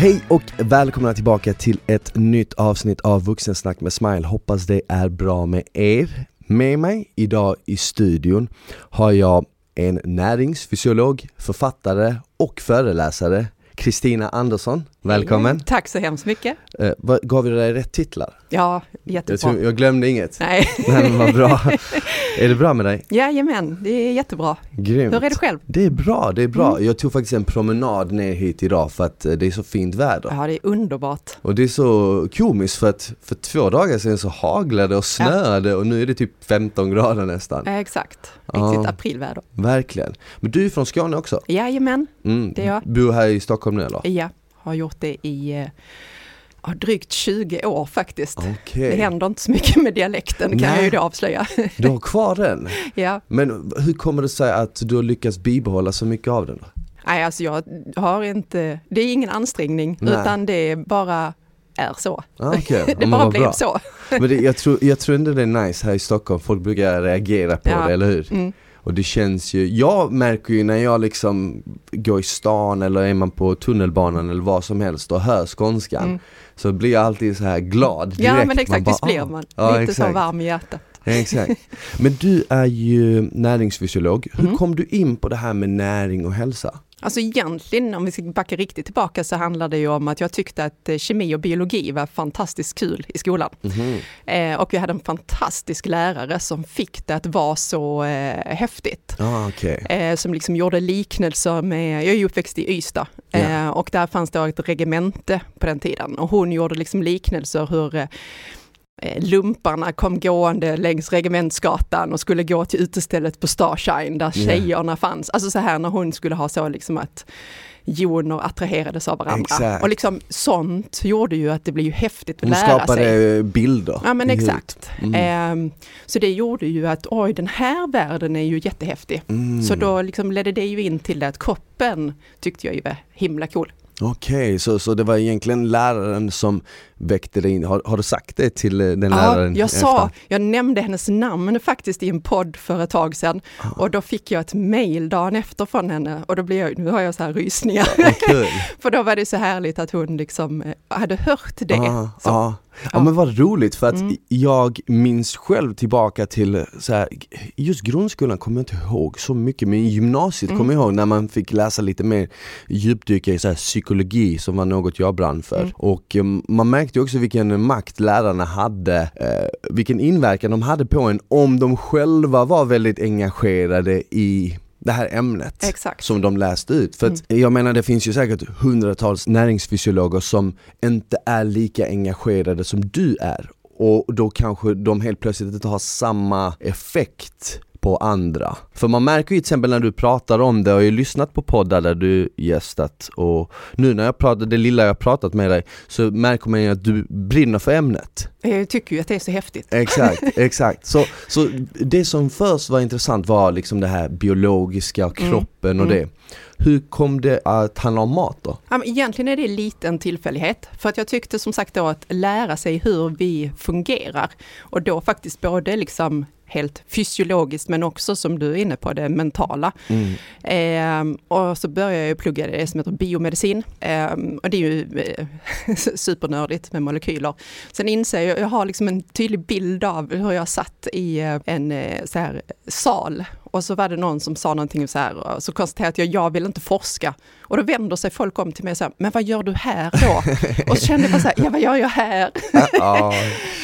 Hej och välkomna tillbaka till ett nytt avsnitt av Vuxensnack med Smile. Hoppas det är bra med er. Med mig idag i studion har jag en näringsfysiolog, författare och föreläsare, Kristina Andersson. Välkommen! Mm, tack så hemskt mycket! Eh, gav vi dig rätt titlar? Ja, Jag, jättebra. tror, jag glömde inget. Nej. Nej men vad bra. är det bra med dig? Jajamän, det är jättebra. Grymt. Hur är det själv? Det är bra, det är bra. Mm. Jag tog faktiskt en promenad ner hit idag för att eh, det är så fint väder. Ja, det är underbart. Och det är så komiskt för att för två dagar sedan så haglade och snöade och nu är det typ 15 grader nästan. Eh, Exakt, Ja. riktigt aprilväder. Verkligen. Men du är från Skåne också? Jajamän, Mm. Det är jag. Bor här i Stockholm nu eller? ja, har gjort det i eh, ja, drygt 20 år faktiskt. Okej. Det händer inte så mycket med dialekten kan Nej. jag ju då avslöja. Du har kvar den? ja. Men hur kommer det sig att du har lyckats bibehålla så mycket av den? Då? Nej, alltså jag har inte, det är ingen ansträngning Nej. utan det bara är så. Ah. Ja, det bara blev bra. så. Men det, jag, tror, jag tror ändå det är nice här i Stockholm, folk brukar reagera på Ja. det, eller hur? Mm. Och det känns ju, jag märker ju när jag liksom går i stan eller är man på tunnelbanan eller vad som helst och hör skånskan Mm. Så blir jag alltid så här glad direkt. Ja men exakt, visst blir ah. man. Ja, Lite så exakt. varm i hjärtat. Ja, exakt. Men du är ju näringsfysiolog. Hur Mm. kom du in på det här med näring och hälsa? Alltså egentligen, om vi ska backa riktigt tillbaka, så handlar det ju om att jag tyckte att eh, kemi och biologi var fantastiskt kul i skolan. Mhm. Eh, och vi hade en fantastisk lärare som fick det att vara så eh, häftigt. Ah, okej. Eh, som liksom gjorde liknelser med, jag är ju uppväxt i Ystad, Ja. och där fanns det ett regemente på den tiden. Och hon gjorde liksom liknelser hur eh, lumparna kom gående längs Regementsgatan och skulle gå till utestället på Starshine där tjejerna fanns. Alltså så här när hon skulle ha så liksom att joner attraherades av varandra. Exakt. Och liksom sånt gjorde ju att det blev ju häftigt att Hon lära skapade sig. bilder. Ja men exakt. Mm. Ehm, så det gjorde ju att oj den här världen är ju jättehäftig. Mm. Så då liksom ledde det ju in till det att kroppen tyckte jag ju var himla cool. Okej, så, så det var egentligen läraren som väckte dig in. Har, har du sagt det till eh, den läraren? Ja, jag sa, jag nämnde hennes namn faktiskt i en podd för ett tag sedan och då fick jag ett mail dagen efter från henne och då blev jag, nu har jag så här rysningar. Kul. för då var det så härligt att hon liksom eh, hade hört det. Ah, så. ah. Ja Ja. men vad roligt för att Mm. jag minns själv tillbaka till så här, just grundskolan kommer jag inte ihåg så mycket men gymnasiet Mm. kommer jag ihåg när man fick läsa lite mer djupdyka i så här, psykologi som var något jag brann för. Mm. Och eh, man märkte också vilken makt lärarna hade, eh, vilken inverkan de hade på en om de själva var väldigt engagerade i det här ämnet Exakt. som de läste ut. För att jag menar det finns ju säkert hundratals näringsfysiologer som inte är lika engagerade som du är. Och då kanske de helt plötsligt inte har samma effekt på andra. För man märker ju till exempel när du pratar om det, jag har ju lyssnat på poddar där du gästat och nu när jag pratar, det lilla jag pratat med dig så märker man ju att du brinner för ämnet. Jag tycker ju att det är så häftigt. Exakt, exakt. Så, så det som först var intressant var liksom det här biologiska och Mm, kroppen och mm. det. Hur kom det att handla om mat då? Egentligen är det en tillfällighet. För att jag tyckte som sagt då att lära sig hur vi fungerar. Och då faktiskt både liksom helt fysiologiskt men också som du är inne på det mentala. Mm. Ehm, och så började jag plugga det som heter biomedicin. Ehm, och det är ju eh, supernördigt med molekyler. Sen inser jag, jag har liksom en tydlig bild av hur jag satt i eh, en eh, så här, sal och så var det någon som sa någonting så här och så konstaterade jag jag, vill inte forska. Och då vänder sig folk om till mig och säger, men vad gör du här då? och så kände jag bara så här, ja vad gör jag här?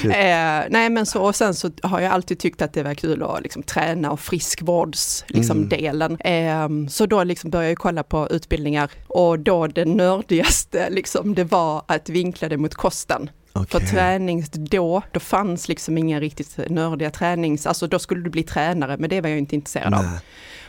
Shit. Eh, nej men så, och sen så har jag alltid tyckt att det var kul att liksom, träna och friskvårds liksom, Mm. delen. Eh, så då liksom började jag kolla på utbildningar och då det nördigaste liksom, det var att vinkla det mot kosten. För Okej. tränings då, då fanns liksom inga riktigt nördiga tränings, alltså då skulle du bli tränare, men det var jag inte intresserad av.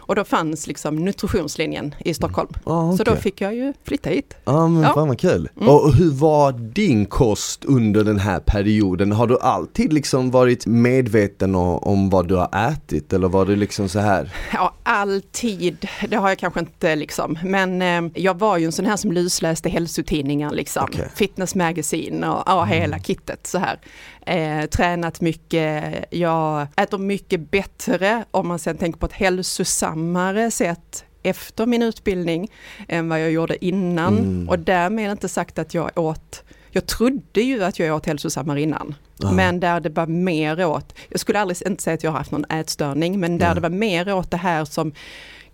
Och då fanns liksom nutritionslinjen i Stockholm. Ja, Så då fick jag ju flytta hit. Ja men Ja. fan vad kul. Mm. Och hur var din kost under den här perioden? Har du alltid liksom varit medveten om vad du har ätit eller var det liksom så här? Ja, alltid, det har jag kanske inte liksom, men eh, jag var ju en sån här som lusläste hälsotidningar liksom. Mm. Fitness Magazine och ja, hela kittet så här. Eh, tränat mycket, jag äter mycket bättre om man sen tänker på ett hälsosammare sätt efter min utbildning än vad jag gjorde innan Mm. och därmed inte sagt att jag åt jag trodde ju att jag åt hälsosammare innan, Ja. men där det var mer åt, jag skulle aldrig inte säga att jag har haft någon ätstörning, men där Nej. det var mer åt det här som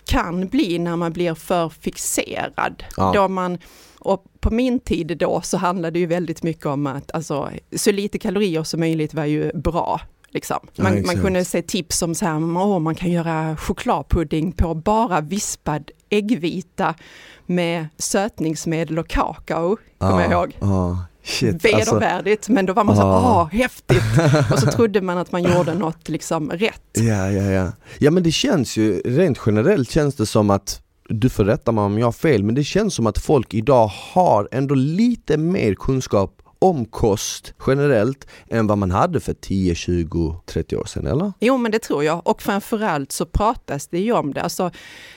kan bli när man blir för fixerad. Ja. Då man, och på min tid då så handlade det ju väldigt mycket om att alltså, så lite kalorier som möjligt var ju bra. Liksom. Ja, Man, man exakt. kunde se tips som så här, åh, man kan göra chokladpudding på bara vispad äggvita med sötningsmedel och kakao, kommer jag ihåg. Ja, shit. Alltså, Vedervärdigt, men då var man så, Ja. åh, häftigt! Och så trodde man att man gjorde något liksom rätt. ja, ja, ja. Ja men det känns ju, rent generellt känns det som att du får rätta mig om jag har fel, men det känns som att folk idag har ändå lite mer kunskap om kost generellt än vad man hade för 10, 20, 30 år sedan eller? Jo men det tror jag och framförallt så pratas det ju om det. Alltså,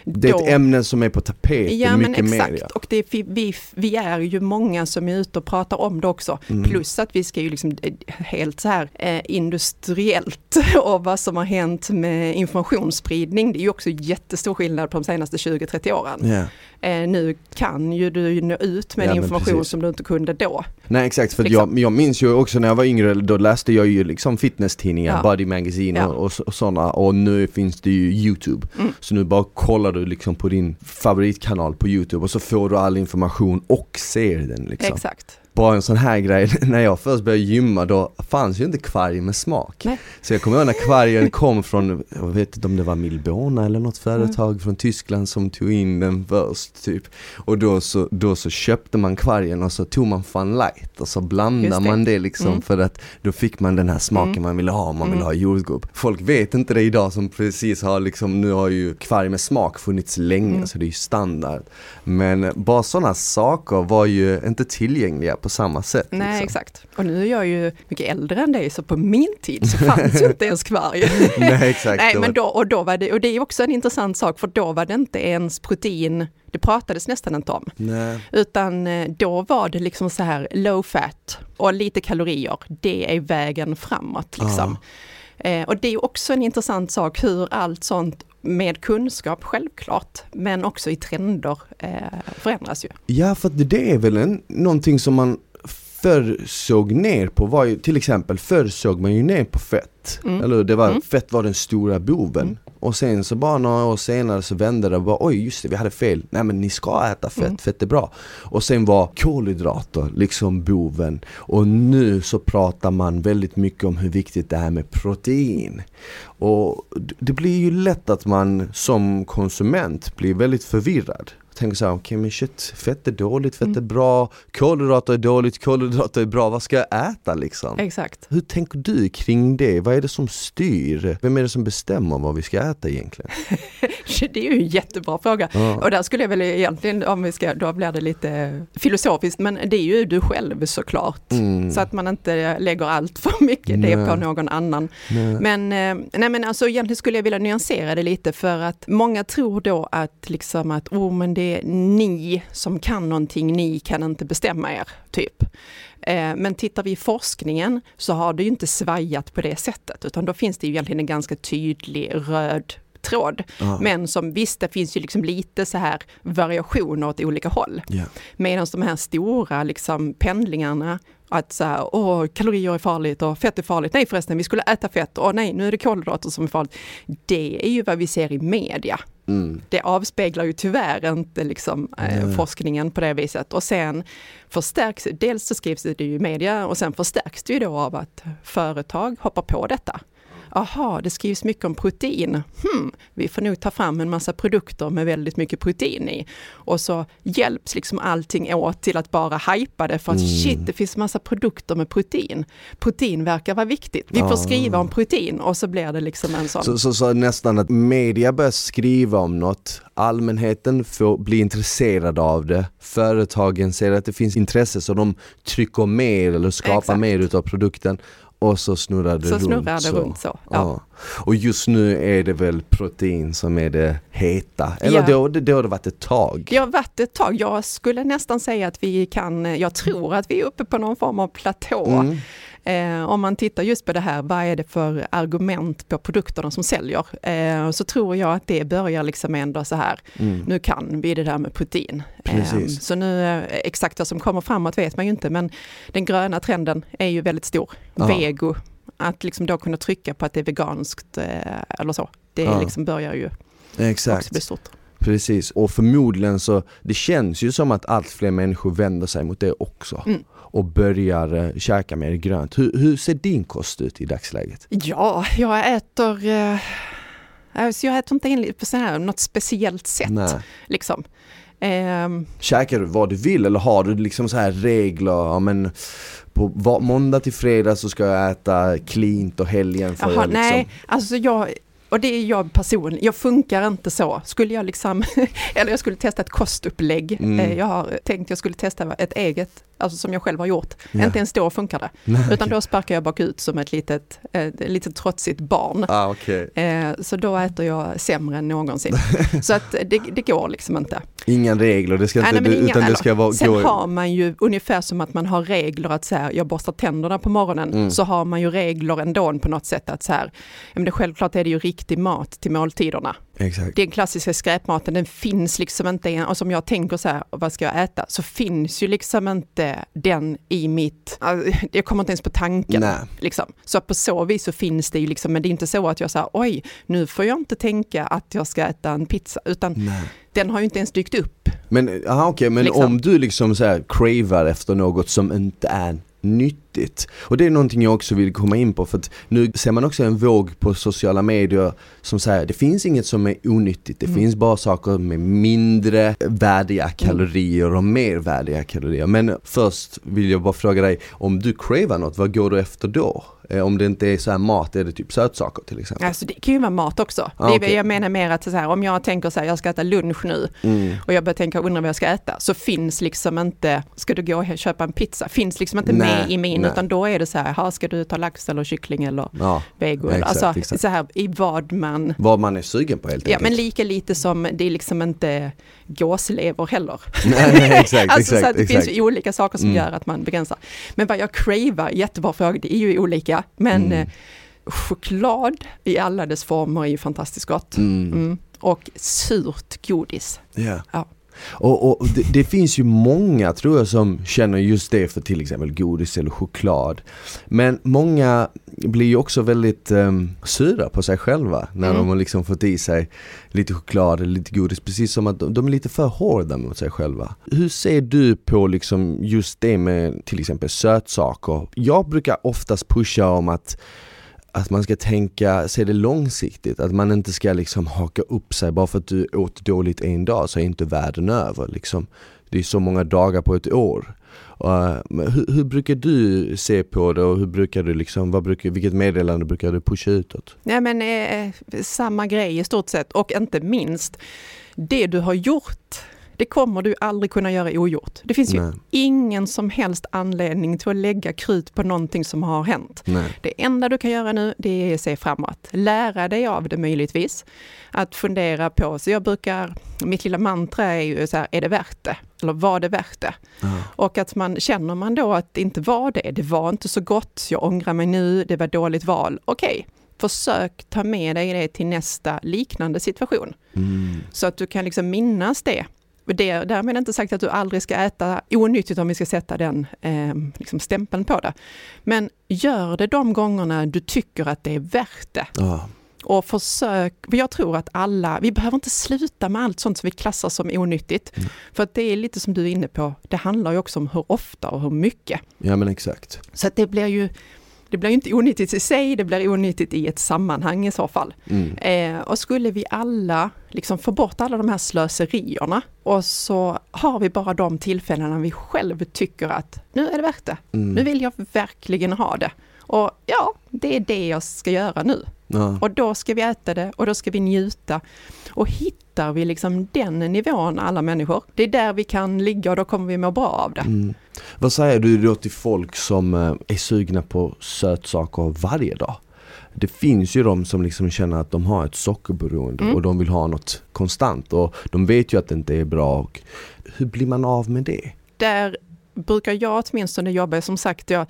Det är då- ett ämne som är på tapeten Ja men mycket exakt, mer. Ja. och det är, vi- vi, är ju många som är ute och pratar om det också. Mm. Plus att vi ska ju liksom eh, helt så här eh, industriellt och vad som har hänt med informationsspridning. Det är ju också jättestor skillnad på de senaste 20-30 åren. Ja. Eh, nu kan ju du nå ut med Ja, information precis. som du inte kunde då. Nej exakt, för Liksom. jag, jag minns ju också när jag var yngre, då läste jag ju liksom fitnesstidningar, Ja. Body Magazine Ja. och, och sådana och nu finns det ju Youtube. Mm. Så nu bara kollar du liksom på din favoritkanal på Youtube och så får du all information och ser den liksom. Exakt. Bara en sån här grej, när jag först började gymma då fanns ju inte kvarg med smak. Nej. Så jag kommer ihåg när kvargen kom från, jag vet inte om det var Milbona eller något företag Mm. från Tyskland som tog in den först typ. Och då så, då så köpte man kvargen och så tog man Fun Light och så blandade det. man det liksom Mm. för att då fick man den här smaken Mm. man ville ha om man ville Mm. ha jordgubb. Folk vet inte det idag som precis har liksom, nu har ju kvarg med smak funnits länge Mm. så det är ju standard. Men bara sådana saker var ju inte tillgängliga på samma sätt. Nej liksom. exakt. Och nu är jag ju mycket äldre än dig så på min tid så fanns ju inte ens kvarg. Nej exakt. Nej men då, och då var det, och det är också en intressant sak för då var det inte ens protein, det pratades nästan inte om. Nej. Utan eh, då var det liksom så här low fat och lite kalorier, det är vägen framåt liksom. Eh, och det är också en intressant sak hur allt sånt med kunskap självklart, men också i trender eh, förändras ju. Ja för det är väl en, någonting som man förr såg ner på var ju till exempel förr såg man ju ner på fett. Mm. Eller det var, Mm. fett var den stora boven. Mm. Och sen så bara några år senare så vände det och bara oj just det vi hade fel. Nej men ni ska äta fett, Mm. fett är bra. Och sen var kolhydrater liksom boven. Och nu så pratar man väldigt mycket om hur viktigt det är med protein. Och det blir ju lätt att man som konsument blir väldigt förvirrad. Tänker såhär, okej men shit, fett är dåligt, fett är Mm. bra, kolhydrater är dåligt, kolhydrater är bra, vad ska jag äta liksom? Exakt. Hur tänker du kring det? Vad är det som styr? Vem är det som bestämmer vad vi ska äta egentligen? Det är ju en jättebra fråga. Ja. Och där skulle jag väl egentligen, om vi ska, då blir det lite filosofiskt, men det är ju du själv såklart. Mm. Så att man inte lägger allt för mycket det Nej. på någon annan. Nej. Men, eh, nej men alltså egentligen skulle jag vilja nyansera det lite för att många tror då att liksom att oh, men det är ni som kan någonting, ni kan inte bestämma er, typ. Eh, Men tittar vi i forskningen så har det ju inte svajat på det sättet, utan då finns det ju egentligen en ganska tydlig röd tråd. Ja. Men som visst, det finns ju liksom lite så här variationer åt olika håll. Ja. Medan de här stora liksom pendlingarna, att så här, åh, kalorier är farligt och fett är farligt. Nej förresten, vi skulle äta fett. Åh nej, nu är det kolhydrater som är farligt. Det är ju vad vi ser i media. Mm. Det avspeglar ju tyvärr inte liksom, eh, forskningen på det viset. Och sen förstärks, dels så skrivs det ju i media och sen förstärks det ju då av att företag hoppar på detta. Aha, det skrivs mycket om protein. Hmm, vi får nog ta fram en massa produkter med väldigt mycket protein i. Och så hjälps liksom allting åt till att bara hypa det för att mm. shit, det finns massa produkter med protein. Protein verkar vara viktigt. Vi får skriva om protein och så blir det liksom en sån. Så, så, så nästan att media börjar skriva om något, allmänheten får bli intresserad av det, företagen ser att det finns intresse så de trycker mer eller skapar Exakt. mer utav produkten och så snurrar det så runt. Snurrar det så. runt så. Ja. ja. Och just nu är det väl protein som är det heta, eller ja. då, då har det varit ett tag? Det har varit ett tag. Jag skulle nästan säga att vi kan, jag tror att vi är uppe på någon form av platå. Mm. Eh, om man tittar just på det här, vad är det för argument på produkterna som säljer? Eh, så tror jag att det börjar liksom ändå så här, mm. nu kan vi det där med protein. Eh, så nu, eh, exakt vad som kommer framåt vet man ju inte, men den gröna trenden är ju väldigt stor. Aha. Vego, att liksom då kunna trycka på att det är veganskt eh, eller så, det liksom börjar ju Exakt. också bli stort. Precis, och förmodligen så, det känns ju som att allt fler människor vänder sig mot det också. Mm och börjar eh, käka mer grönt. Hur, hur, ser din kost ut i dagsläget? Ja, jag äter eh, alltså jag äter inte in på så här, något speciellt sätt. Nej. Liksom. Um, Käkar du vad du vill eller har du liksom så här regler? Ja, men på måndag till fredag så ska jag äta cleant och helgen Jaha, jag liksom... Nej, alltså jag, och det är jag personligen, jag funkar inte så. Skulle jag liksom, eller jag skulle testa ett kostupplägg. Mm. Eh, jag har tänkt jag skulle testa ett eget alltså som jag själv har gjort. Ja. Inte ens då funkar det. Nej, Utan då sparkar jag bakut som ett litet, ett litet trotsigt barn. Ah, okay. eh, så då äter jag sämre än någonsin. så att det, det går liksom inte. Inga regler, det ska inte, nej, inga, utan det ska vara... Sen gå... har man ju ungefär som att man har regler att säga jag borstar tänderna på morgonen, mm. så har man ju regler ändå på något sätt att så här, men det, självklart är det ju riktig mat till måltiderna. Exakt. Den klassiska skräpmaten, den finns liksom inte, och som jag tänker så här, vad ska jag äta? Så finns ju liksom inte den i mitt, jag kommer inte ens på tanken. Liksom. Så på så vis så finns det ju liksom, men det är inte så att jag säger oj, nu får jag inte tänka att jag ska äta en pizza, utan Nej. den har ju inte ens dykt upp. Men, aha, okay, men liksom. om du liksom så här cravar efter något som inte är nyttigt. Och det är någonting jag också vill komma in på för att nu ser man också en våg på sociala medier som säger det finns inget som är onyttigt, det mm. finns bara saker med mindre värdiga mm. kalorier och mer värdiga kalorier. Men först vill jag bara fråga dig, om du cravar något, vad går du efter då? Eh, om det inte är så här mat, är det typ sötsaker till exempel? Alltså det kan ju vara mat också. Ah, okay. Jag menar mer att så här, om jag tänker så här, jag ska äta lunch nu mm. och jag börjar tänka, undra vad jag ska äta, så finns liksom inte, ska du gå och köpa en pizza, finns liksom inte nej, med i min, nej. utan då är det så här, ska du ta lax eller kyckling eller ja, vego? Exakt, alltså exakt. så här, i vad man... Vad man är sugen på helt enkelt. Ja, men lika lite som det är liksom inte gåslever heller. Nej, nej, exakt, alltså, exakt, så det exakt. finns olika saker som mm. gör att man begränsar. Men vad jag cravar, jättebra fråga, det är ju olika, men mm. Eh, choklad i alla dess former är ju fantastiskt gott. Mm. mm. Och surt godis. Yeah. Ja. Och, och det, det, finns ju många tror jag som känner just det för till exempel godis eller choklad. Men många blir ju också väldigt um, sura på sig själva när mm. de har liksom fått i sig lite choklad eller lite godis. Precis som att de, de är lite för hårda mot sig själva. Hur ser du på liksom just det med till exempel sötsaker? Jag brukar oftast pusha om att att man ska tänka, se det långsiktigt, att man inte ska liksom haka upp sig bara för att du åt dåligt en dag så är inte världen över liksom. Det är så många dagar på ett år. Uh, hur, hur, brukar du se på det och hur brukar du liksom, vad brukar, vilket meddelande brukar du pusha utåt? Nej men eh, eh samma grej i stort sett och inte minst det du har gjort det kommer du aldrig kunna göra ogjort. Det finns Nej. ju ingen som helst anledning till att lägga krut på någonting som har hänt. Nej. Det enda du kan göra nu, det är att se framåt. Lära dig av det möjligtvis. Att fundera på, så jag brukar, mitt lilla mantra är ju så här, är det värt det? Eller var det värt det? Ja. Och att man känner man då att det inte var det, det var inte så gott, jag ångrar mig nu, det var dåligt val. Okej, okay försök ta med dig det till nästa liknande situation. Mm. Så att du kan liksom minnas det det, därmed inte sagt att du aldrig ska äta onyttigt om vi ska sätta den eh, liksom stämpeln på det. Men gör det de gångerna du tycker att det är värt det. Ja. Och försök, för jag tror att alla, vi behöver inte sluta med allt sånt som vi klassar som onyttigt. Mm. För att det är lite som du är inne på, det handlar ju också om hur ofta och hur mycket. Ja men exakt. Så att det blir ju, det blir inte onyttigt i sig, det blir onyttigt i ett sammanhang i så fall. Mm. Eh, och skulle vi alla liksom få bort alla de här slöserierna och så har vi bara de tillfällena vi själv tycker att nu är det värt det. Mm. Nu vill jag verkligen ha det. Och ja, det är det jag ska göra nu. Ja. Och då ska vi äta det och då ska vi njuta. Och hittar vi liksom den nivån alla människor, det är där vi kan ligga och då kommer vi må bra av det. Mm. Vad säger du då till folk som eh, är sugna på sötsaker varje dag? Det finns ju de som liksom känner att de har ett sockerberoende Mm. och de vill ha något konstant och de vet ju att det inte är bra. Hur blir man av med det? Där brukar jag åtminstone jobba, som sagt, jag,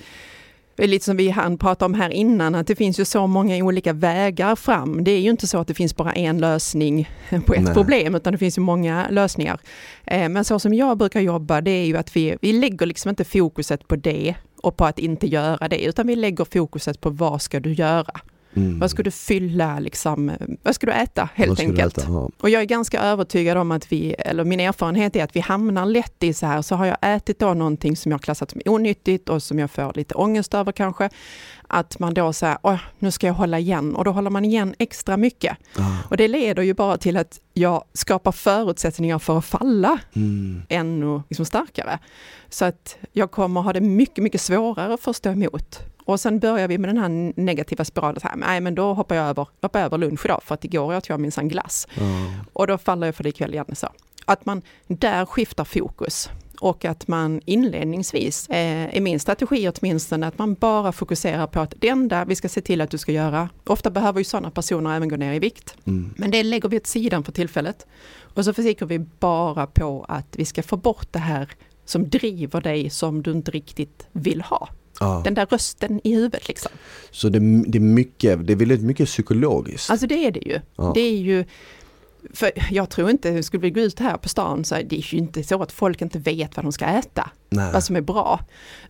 det är lite som vi hann prata om här innan, att det finns ju så många olika vägar fram. Det är ju inte så att det finns bara en lösning på ett Nej. problem, utan det finns ju många lösningar. Eh, Men så som jag brukar jobba, det är ju att vi, vi lägger liksom inte fokuset på det och på att inte göra det, utan vi lägger fokuset på vad ska du göra? Mm. Vad ska du fylla, liksom, vad ska du äta helt enkelt? äta? Ja. Och jag är ganska övertygad om att vi, eller min erfarenhet är att vi hamnar lätt i så här, så har jag ätit då någonting som jag klassat som onyttigt och som jag får lite ångest över kanske, att man då säger, nu ska jag hålla igen och då håller man igen extra mycket. Ja. Och det leder ju bara till att jag skapar förutsättningar för att falla Mm. ännu liksom starkare. Så att jag kommer ha det mycket, mycket svårare för att stå emot. Och sen börjar vi med den här negativa spiralen, så här, nej men då hoppar jag över, hoppar över lunch idag för att igår åt jag minsann glass. Ja. Och då faller jag för det ikväll igen. Så. Att man där skiftar fokus och att man inledningsvis, eh, är min strategi åtminstone, att man bara fokuserar på att det enda vi ska se till att du ska göra, ofta behöver ju sådana personer även gå ner i vikt, Mm. men det lägger vi åt sidan för tillfället. Och så försöker vi bara på att vi ska få bort det här som driver dig som du inte riktigt vill ha. Ja. Den där rösten i huvudet liksom. Så det, det är mycket, det är väldigt mycket psykologiskt. Alltså det är det ju. Ja. Det är ju för jag tror inte, skulle vi gå ut här på stan så är det ju inte så att folk inte vet vad de ska äta, Nej. vad som är bra.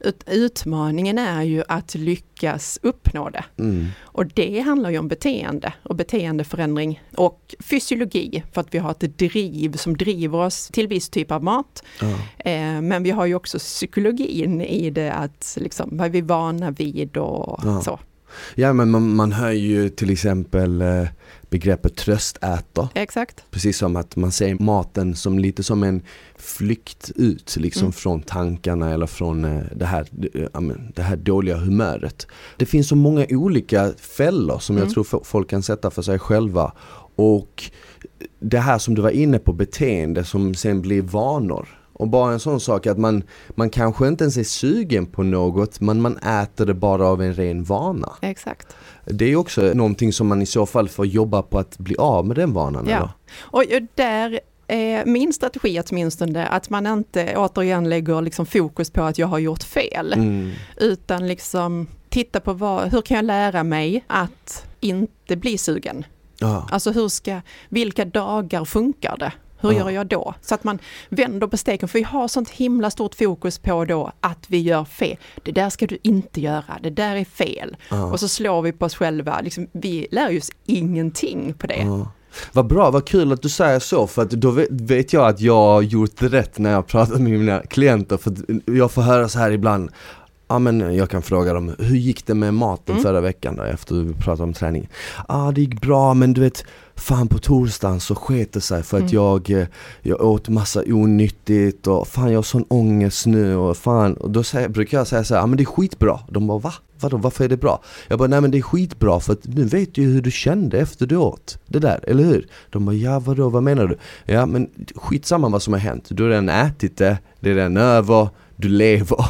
Ut, utmaningen är ju att lyckas uppnå det. Mm. Och det handlar ju om beteende och beteendeförändring och fysiologi för att vi har ett driv som driver oss till viss typ av mat. Ja. Eh, men vi har ju också psykologin i det att liksom, vad är vi vana vid och Ja. så. ja men man, man hör ju till exempel eh, begreppet tröstäta. Exakt. Precis som att man ser maten som lite som en flykt ut liksom Mm. från tankarna eller från eh, det här, eh, det här dåliga humöret. Det finns så många olika fällor som jag Mm. tror fo- folk kan sätta för sig själva. Och det här som du var inne på, beteende som sen blir vanor. Och bara en sån sak att man, man kanske inte ens är sugen på något men man äter det bara av en ren vana. Exakt. Det är också någonting som man i så fall får jobba på att bli av med den vanan. Ja. Eller? Och där är min strategi åtminstone att man inte återigen lägger liksom fokus på att jag har gjort fel. Mm. Utan liksom titta på vad, hur kan jag lära mig att inte bli sugen? Ja. Alltså hur ska, vilka dagar funkar det? Hur Ja. gör jag då? Så att man vänder på steken, för vi har sånt himla stort fokus på då att vi gör fel. Det där ska du inte göra, det där är fel. Ja. Och så slår vi på oss själva, liksom, vi lär ju oss ingenting på det. Ja. Vad bra, vad kul att du säger så för att då vet, jag att jag har gjort rätt när jag pratat med mina klienter för att jag får höra så här ibland Ja men jag kan fråga dem, hur gick det med maten Mm. förra veckan då efter vi pratade om träning? Ja ah, det gick bra men du vet Fan på torsdagen så sket det sig för att Mm. jag, eh, jag åt massa onyttigt och fan jag har sån ångest nu och fan och då säger, brukar jag säga så här, ah, men det är skitbra. De bara va? Vadå, varför är det bra? Jag bara, nej men det är skitbra för att nu vet du ju hur du kände efter du åt det där, eller hur? De bara, ja vadå, vad menar du? Ja men skitsamma vad som har hänt, du har redan ätit det, det är redan över, du lever.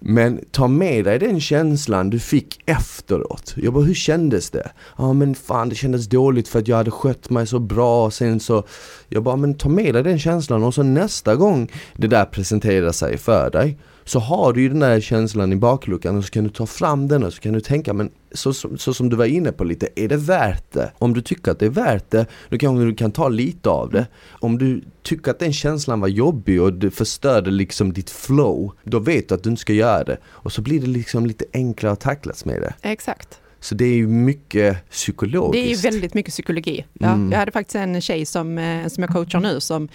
Men ta med dig den känslan du fick efteråt. Jag bara, hur kändes det? Ja men fan det kändes dåligt för att jag hade skött mig så bra och sen så Jag bara, men ta med dig den känslan och så nästa gång det där presenterar sig för dig så har du ju den där känslan i bakluckan och så kan du ta fram den och så kan du tänka men så, så, så som du var inne på lite, är det värt det? Om du tycker att det är värt det, då kanske du kan ta lite av det. Om du tycker att den känslan var jobbig och det förstörde liksom ditt flow, då vet du att du inte ska göra det. Och så blir det liksom lite enklare att tacklas med det. Exakt. Så det är ju mycket psykologiskt. Det är ju väldigt mycket psykologi. Ja, Mm. Jag hade faktiskt en tjej som, eh, som jag coachar nu som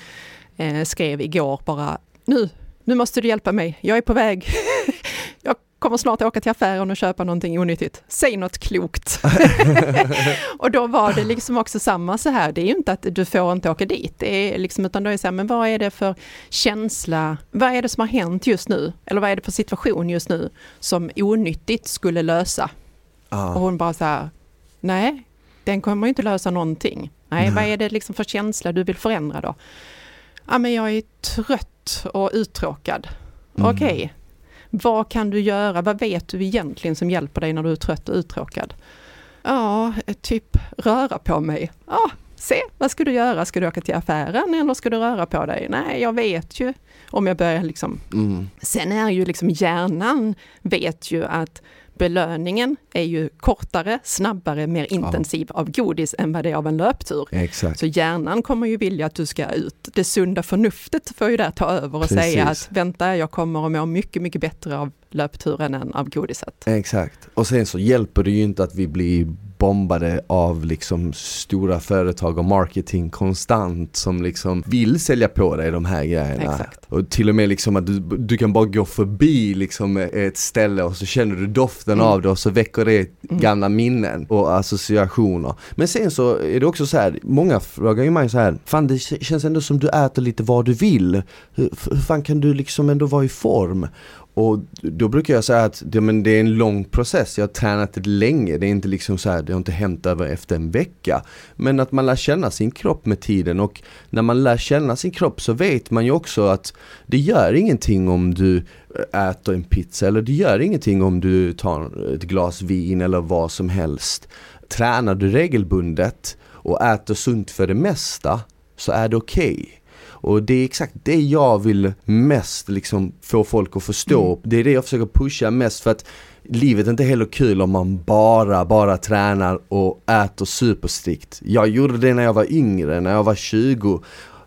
eh, skrev igår bara nu, nu måste du hjälpa mig, jag är på väg. jag kommer snart åka till affären och köpa någonting onyttigt. Säg något klokt. och då var det liksom också samma så här, det är ju inte att du får inte åka dit, det är liksom, utan då är det så här, men vad är det för känsla, vad är det som har hänt just nu? Eller vad är det för situation just nu som onyttigt skulle lösa? Ja. Och hon bara så här, nej, den kommer ju inte lösa någonting. Nej, Nej. vad är det liksom för känsla du vill förändra då? Ja, men jag är trött och uttråkad. Mm. Okej, vad kan du göra? Vad vet du egentligen som hjälper dig när du är trött och uttråkad? Ja, typ röra på mig. Ja, se, vad ska du göra? Ska du åka till affären eller ska du röra på dig? Nej, jag vet ju. Om jag börjar liksom Mm. Sen är ju liksom hjärnan vet ju att belöningen är ju kortare, snabbare, mer intensiv av godis än vad det är av en löptur. Exakt. Så hjärnan kommer ju vilja att du ska ut. Det sunda förnuftet får ju där ta över och Precis. säga att vänta, jag kommer att må mycket, mycket bättre av löpturen än av godiset. Exakt. Och sen så hjälper det ju inte att vi blir bombade av liksom stora företag och marketing konstant som liksom vill sälja på dig de här grejerna. Exakt. Och till och med liksom att du, du kan bara gå förbi liksom ett ställe och så känner du doften Mm. av det och så väcker det Mm. gamla minnen och associationer. Men sen så är det också så här, många frågar ju mig så här, fan det känns ändå som du äter lite vad du vill. Hur, hur fan kan du liksom ändå vara i form? Och då brukar jag säga att det, men det är en lång process, jag har tränat det länge, det är inte liksom så här, det har inte hänt över efter en vecka. Men att man lär känna sin kropp med tiden och när man lär känna sin kropp så vet man ju också att det gör ingenting om du äter en pizza eller det gör ingenting om du tar ett glas vin eller vad som helst. Tränar du regelbundet och äter sunt för det mesta så är det okej. Och det är exakt det jag vill mest liksom få folk att förstå. Mm. Det är det jag försöker pusha mest för att livet är inte heller kul om man bara, bara tränar och äter superstrikt. Jag gjorde det när jag var yngre, när jag var 20.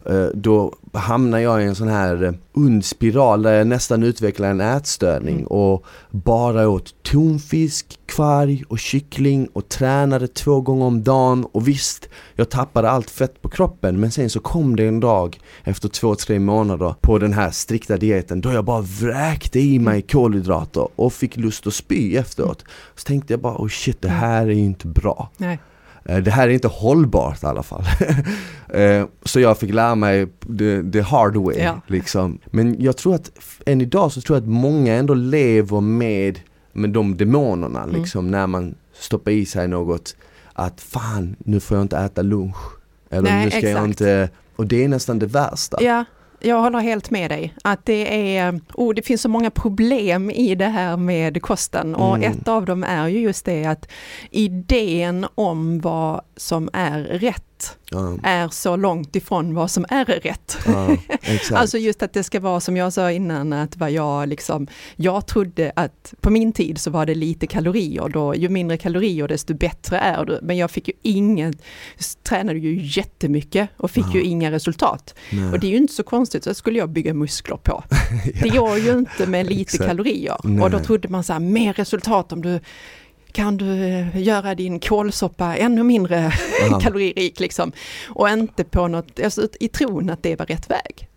Eh, Då hamnade jag i en sån här eh, ond spiral där jag nästan utvecklade en ätstörning Mm. och bara åt tonfisk, kvarg och kyckling och tränade två gånger om dagen och visst, jag tappade allt fett på kroppen men sen så kom det en dag efter två, tre månader på den här strikta dieten då jag bara vräkte i mig kolhydrater och fick lust att spy efteråt. Så tänkte jag bara oh shit det här är ju inte bra. Nej. Eh, Det här är inte hållbart i alla fall. Eh, Så jag fick lära mig the, the hard way. Ja. Liksom. Men jag tror att än idag så tror jag att många ändå lever med, med de demonerna Mm. liksom, när man stoppar i sig något. Att fan, nu får jag inte äta lunch. Eller Nej, nu ska jag exakt. inte... Och det är nästan det värsta. Ja, jag håller helt med dig. Att det är, oh, det finns så många problem i det här med kosten och Mm. ett av dem är ju just det att idén om vad som är rätt Ja, är så långt ifrån vad som är rätt. ja. Alltså just att det ska vara som jag sa innan, att vad jag liksom, jag trodde att på min tid så var det lite kalorier då, ju mindre kalorier desto bättre är du. Men jag fick ju inget, tränade ju jättemycket och fick ju Ja. inga resultat. Nej. Och det är ju inte så konstigt, så skulle jag bygga muskler på. Det gör ju inte med lite kalorier. Nej. Och då trodde man så här, mer resultat om du kan du eh, göra din kålsoppa ännu mindre kaloririk liksom. Och inte på något, alltså, i tron att det var rätt väg.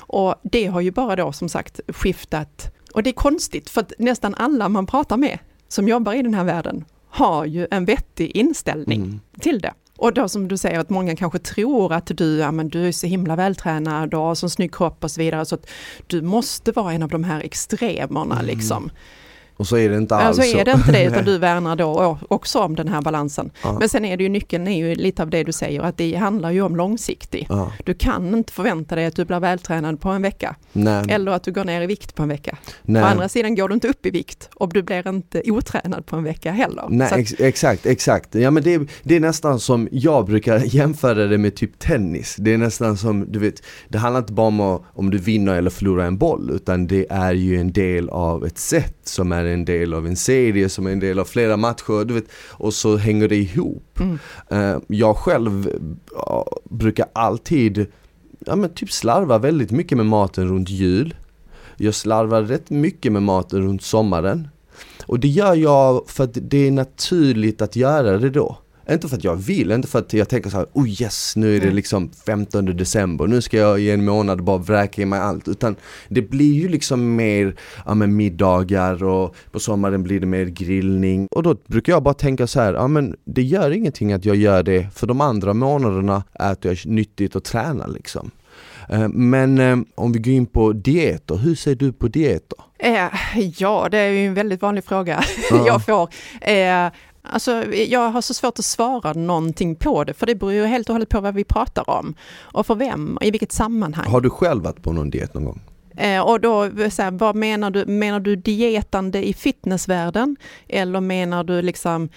Och det har ju bara då som sagt skiftat. Och det är konstigt för att nästan alla man pratar med som jobbar i den här världen har ju en vettig inställning Mm. till det. Och då som du säger att många kanske tror att du, ja, men du är så himla vältränad och har så snygg kropp och så vidare så att du måste vara en av de här extremerna Mm. liksom. Och så är det inte alls så är det inte det utan du värnar då också om den här balansen. Ja. Men sen är det ju nyckeln är ju lite av det du säger att det handlar ju om långsiktigt. Ja. Du kan inte förvänta dig att du blir vältränad på en vecka Nej. eller att du går ner i vikt på en vecka. Nej. Å andra sidan går du inte upp i vikt och du blir inte otränad på en vecka heller. Nej att, ex exakt, exakt. Ja men det, det är nästan som, jag brukar jämföra det med typ tennis. Det är nästan som, du vet, det handlar inte bara om om du vinner eller förlorar en boll utan det är ju en del av ett set som är en del av en serie, som är en del av flera matcher, du vet, och så hänger det ihop. mm, Eh, jag själv ja, brukar alltid, ja men typ slarva väldigt mycket med maten runt jul. Jag slarvar rätt mycket med maten runt sommaren. Och det gör jag för att det är naturligt att göra det då. Inte för att jag vill, inte för att jag tänker så här, oh yes, nu är det Mm. liksom 15 december, nu ska jag i en månad bara vräka i mig allt. Utan det blir ju liksom mer, ja men middagar och på sommaren blir det mer grillning. Och då brukar jag bara tänka så här, ja men det gör ingenting att jag gör det, för de andra månaderna äter jag nyttigt och tränar liksom. Eh, Men eh, om vi går in på dieter, hur ser du på dieter? Eh, ja, det är ju en väldigt vanlig fråga Ja. jag får. Eh, alltså, jag har så svårt att svara någonting på det, för det beror ju helt och hållet på vad vi pratar om. Och för vem, och i vilket sammanhang. Har du själv varit på någon diet någon gång? Eh, och då, så här, vad menar du? Menar du dietande i fitnessvärlden? Eller menar du liksom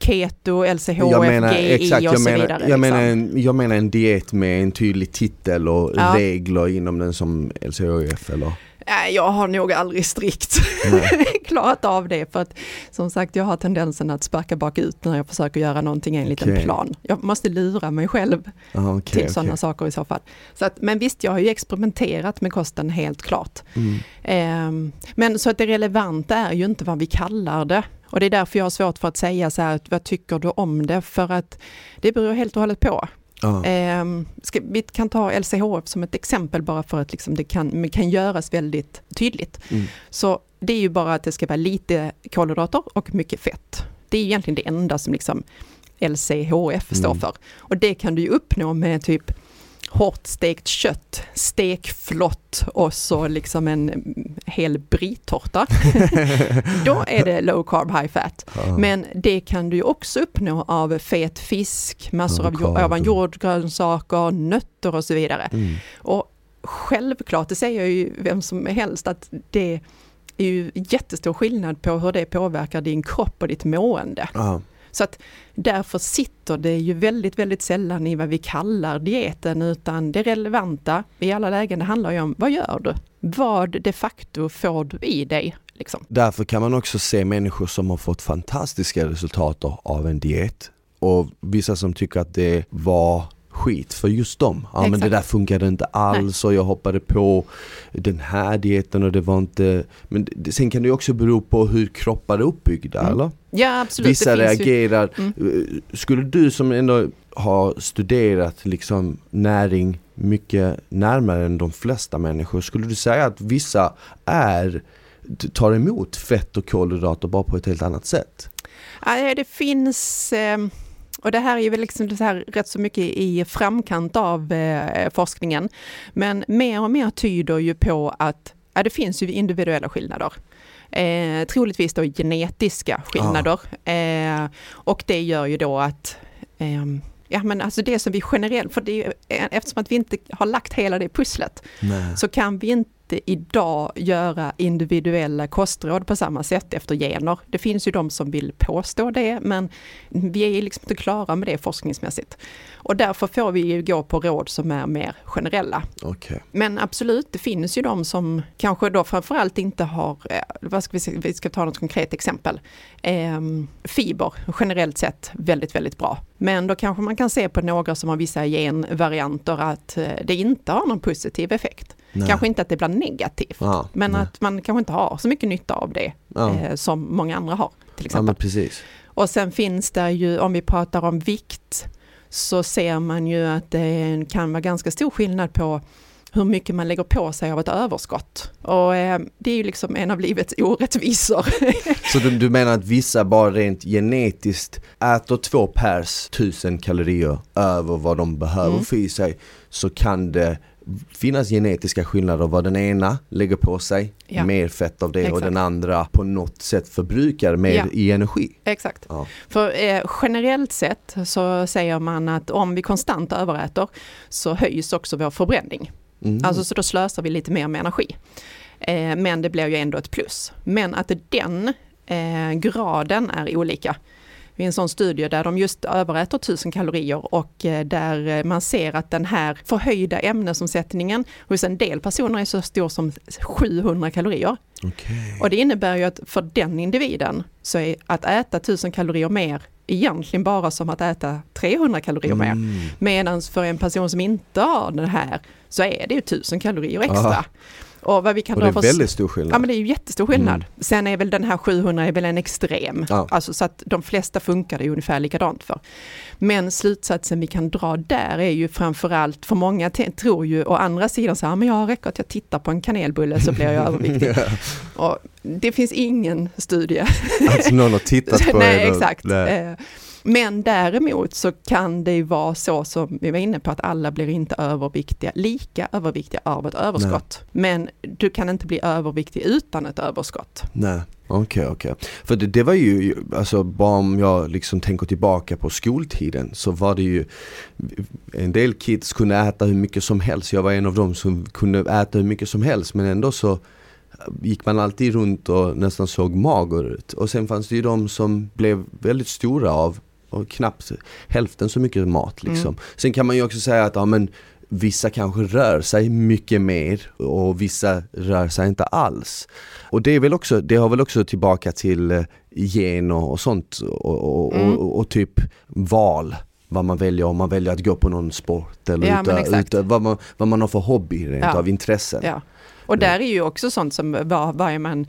keto, LCHF, jag menar, GI exakt, och jag så menar, vidare? jag, menar liksom? en, jag menar en diet med en tydlig titel och Ja. regler inom den som LCHF eller? Nej, jag har nog aldrig strikt klarat av det för att som sagt jag har tendensen att sparka bakut när jag försöker göra någonting enligt en Okej. plan. Jag måste lura mig själv Ah, okej, till sådana okej. saker i så fall. Så att, men visst, jag har ju experimenterat med kosten helt klart. Mm. Ehm, men så att det relevanta är ju inte vad vi kallar det. Och det är därför jag har svårt för att säga så här, vad tycker du om det? För att det beror helt och hållet på. Ja. Ehm, ska, vi kan ta LCHF som ett exempel bara för att liksom det kan, kan göras väldigt tydligt. Mm. Så det är ju bara att det ska vara lite kolhydrater och mycket fett. Det är egentligen det enda som liksom LCHF står Mm. för. Och det kan du ju uppnå med typ hårt stekt kött, stekflott och så liksom en hel britårta. Då är det low carb high fat. Men det kan du ju också uppnå av fet fisk, massor av jordgrönsaker, nötter och så vidare. Mm. Och självklart, det säger ju vem som helst, att det är ju jättestor skillnad på hur det påverkar din kropp och ditt mående. Ja. Så att därför sitter det ju väldigt, väldigt sällan i vad vi kallar dieten, utan det relevanta i alla lägen, det handlar ju om vad gör du? Vad de facto får du i dig? Liksom. Därför kan man också se människor som har fått fantastiska resultat av en diet och vissa som tycker att det var skit för just dem. Ja men det Exakt. där funkade inte alls och jag hoppade på den här dieten och det var inte... Men det, sen kan det också bero på hur kroppar är uppbyggda Mm. eller? Ja, absolut. Vissa finns ju- reagerar. Mm. Eh, Skulle du som ändå har studerat liksom näring mycket närmare än de flesta människor, skulle du säga att vissa är tar emot fett och kolhydrater bara på ett helt annat sätt? Ja, det finns, eh, och det här är ju liksom så här rätt så mycket i framkant av eh, forskningen, men mer och mer tyder ju på att ja, det finns ju individuella skillnader. Eh, troligtvis då genetiska skillnader. Eh, och det gör ju då att ehm, Ja men alltså det som vi generellt, för det är, eh, eftersom att vi inte har lagt hela det pusslet, Nej. så kan vi inte idag göra individuella kostråd på samma sätt efter gener. Det finns ju de som vill påstå det, men vi är liksom inte klara med det forskningsmässigt. Och därför får vi ju gå på råd som är mer generella. Okej. Men absolut, det finns ju de som kanske då framförallt inte har, eh, vad ska vi, vi ska ta något konkret exempel, Ehm, fiber generellt sett väldigt, väldigt bra. Men då kanske man kan se på några som har vissa genvarianter att eh, det inte har någon positiv effekt. Nej. Kanske inte att det blir negativt, Ja, men nej. att man kanske inte har så mycket nytta av det Ja. eh, som många andra har. Till exempel. precis. Och sen finns det ju, om vi pratar om vikt, så ser man ju att det kan vara ganska stor skillnad på hur mycket man lägger på sig av ett överskott. Och eh, det är ju liksom en av livets orättvisor. Så du, du menar att vissa bara rent genetiskt äter två pers tusen kalorier över vad de behöver Mm. få i sig så kan det finnas genetiska skillnader vad den ena lägger på sig, Ja. mer fett av det och Exakt. den andra på något sätt förbrukar mer Ja. i energi. Exakt. Ja. För eh, generellt sett så säger man att om vi konstant överäter så höjs också vår förbränning. Mm. Alltså så då slösar vi lite mer med energi. Eh, men det blir ju ändå ett plus. Men att den eh, graden är olika. Är en sån studie där de just överäter 1000 kalorier och eh, där eh, man ser att den här förhöjda ämnesomsättningen hos en del personer är så stor som 700 kalorier. Okej. Och det innebär ju att för den individen så är att äta 1000 kalorier mer egentligen bara som att äta 300 kalorier mer. Mm. Medan för en person som inte har det här så är det ju 1000 kalorier extra. Ah. Och vad vi kan Och det är för väldigt stor skillnad. Ja men det är ju jättestor skillnad. Mm. Sen är väl den här 700 är väl en extrem. Ja. Alltså så att de flesta funkar det ju ungefär likadant för. Men slutsatsen vi kan dra där är ju framförallt, för många tror ju å andra sidan så här, men jag räcker att jag tittar på en kanelbulle så blir jag överviktig. Och det finns ingen studie. Alltså någon har tittat på Nej och- exakt. Nej. Men däremot så kan det ju vara så som vi var inne på att alla blir inte överviktiga, lika överviktiga av ett överskott. Men du kan inte bli överviktig utan ett överskott. Nej, okej okej. För det, det var ju, alltså bara om jag liksom tänker tillbaka på skoltiden så var det ju En del kids kunde äta hur mycket som helst, jag var en av dem som kunde äta hur mycket som helst men ändå så gick man alltid runt och nästan såg mager ut. Och sen fanns det ju de som blev väldigt stora av och knappt hälften så mycket mat liksom. Mm. Sen kan man ju också säga att ja, men vissa kanske rör sig mycket mer och vissa rör sig inte alls. Och det är väl också, det har väl också tillbaka till eh, gener och sånt och, och, Mm. och, typ val vad man väljer, om man väljer att gå på någon sport eller Ja, uta, vad, man, vad man har för hobby rent Ja. av intressen. Ja. Och där är ju också sånt som vad, vad, man,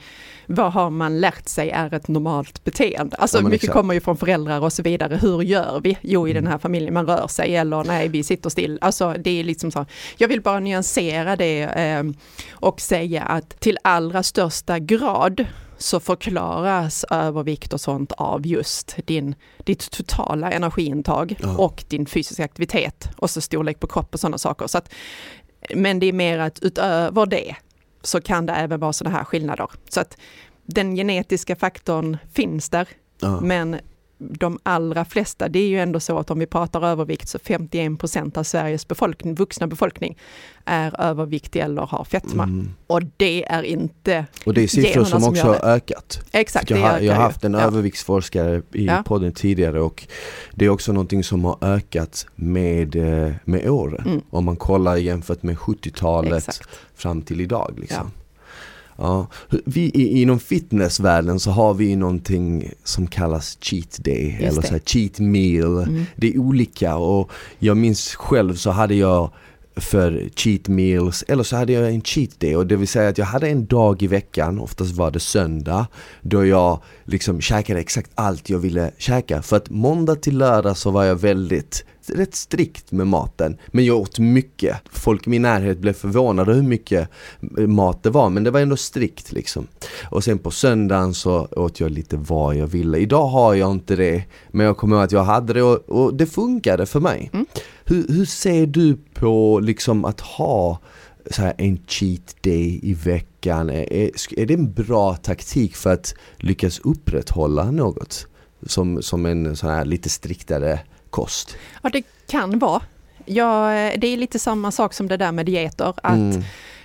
vad har man lärt sig är ett normalt beteende. Alltså Ja, mycket exakt. kommer ju från föräldrar och så vidare. Hur gör vi? Jo, i Mm. den här familjen man rör sig eller nej, vi sitter still. Alltså det är liksom så. Jag vill bara nyansera det eh, och säga att till allra största grad så förklaras övervikt och sånt av just din, ditt totala energiintag Ja. och din fysiska aktivitet och så storlek på kropp och sådana saker. Så att, men det är mer att utöver det så kan det även vara sådana här skillnader. Så att den genetiska faktorn finns där, Ja. men de allra flesta, det är ju ändå så att om vi pratar övervikt så 51 procent av Sveriges befolkning, vuxna befolkning är överviktig eller har fetma. Mm. Och det är inte Och det är siffror som som också har ökat. exakt jag, har, jag har haft en Ja. överviktsforskare i Ja. podden tidigare och det är också någonting som har ökat med, eh, med åren. Mm. Om man kollar jämfört med 70-talet Exakt. fram till idag. Liksom. Ja. Vi, i, inom fitnessvärlden så har vi någonting som kallas cheat day eller det. så cheat meal. Mm. Det är olika och jag minns själv så hade jag för cheat meals eller så hade jag en cheat day och det vill säga att jag hade en dag i veckan, oftast var det söndag, då jag liksom käkade exakt allt jag ville käka. För att måndag till lördag så var jag väldigt, rätt strikt med maten. Men jag åt mycket. Folk i min närhet blev förvånade hur mycket mat det var men det var ändå strikt liksom. Och sen på söndagen så åt jag lite vad jag ville. Idag har jag inte det men jag kommer ihåg att jag hade det och, och det funkade för mig. Mm. Hur, hur ser du på liksom att ha så här en cheat day i veckan? Är, är, det en bra taktik för att lyckas upprätthålla något? Som, som en sån här lite striktare kost? Ja, det kan vara. Ja, det är lite samma sak som det där med dieter. Att Mm.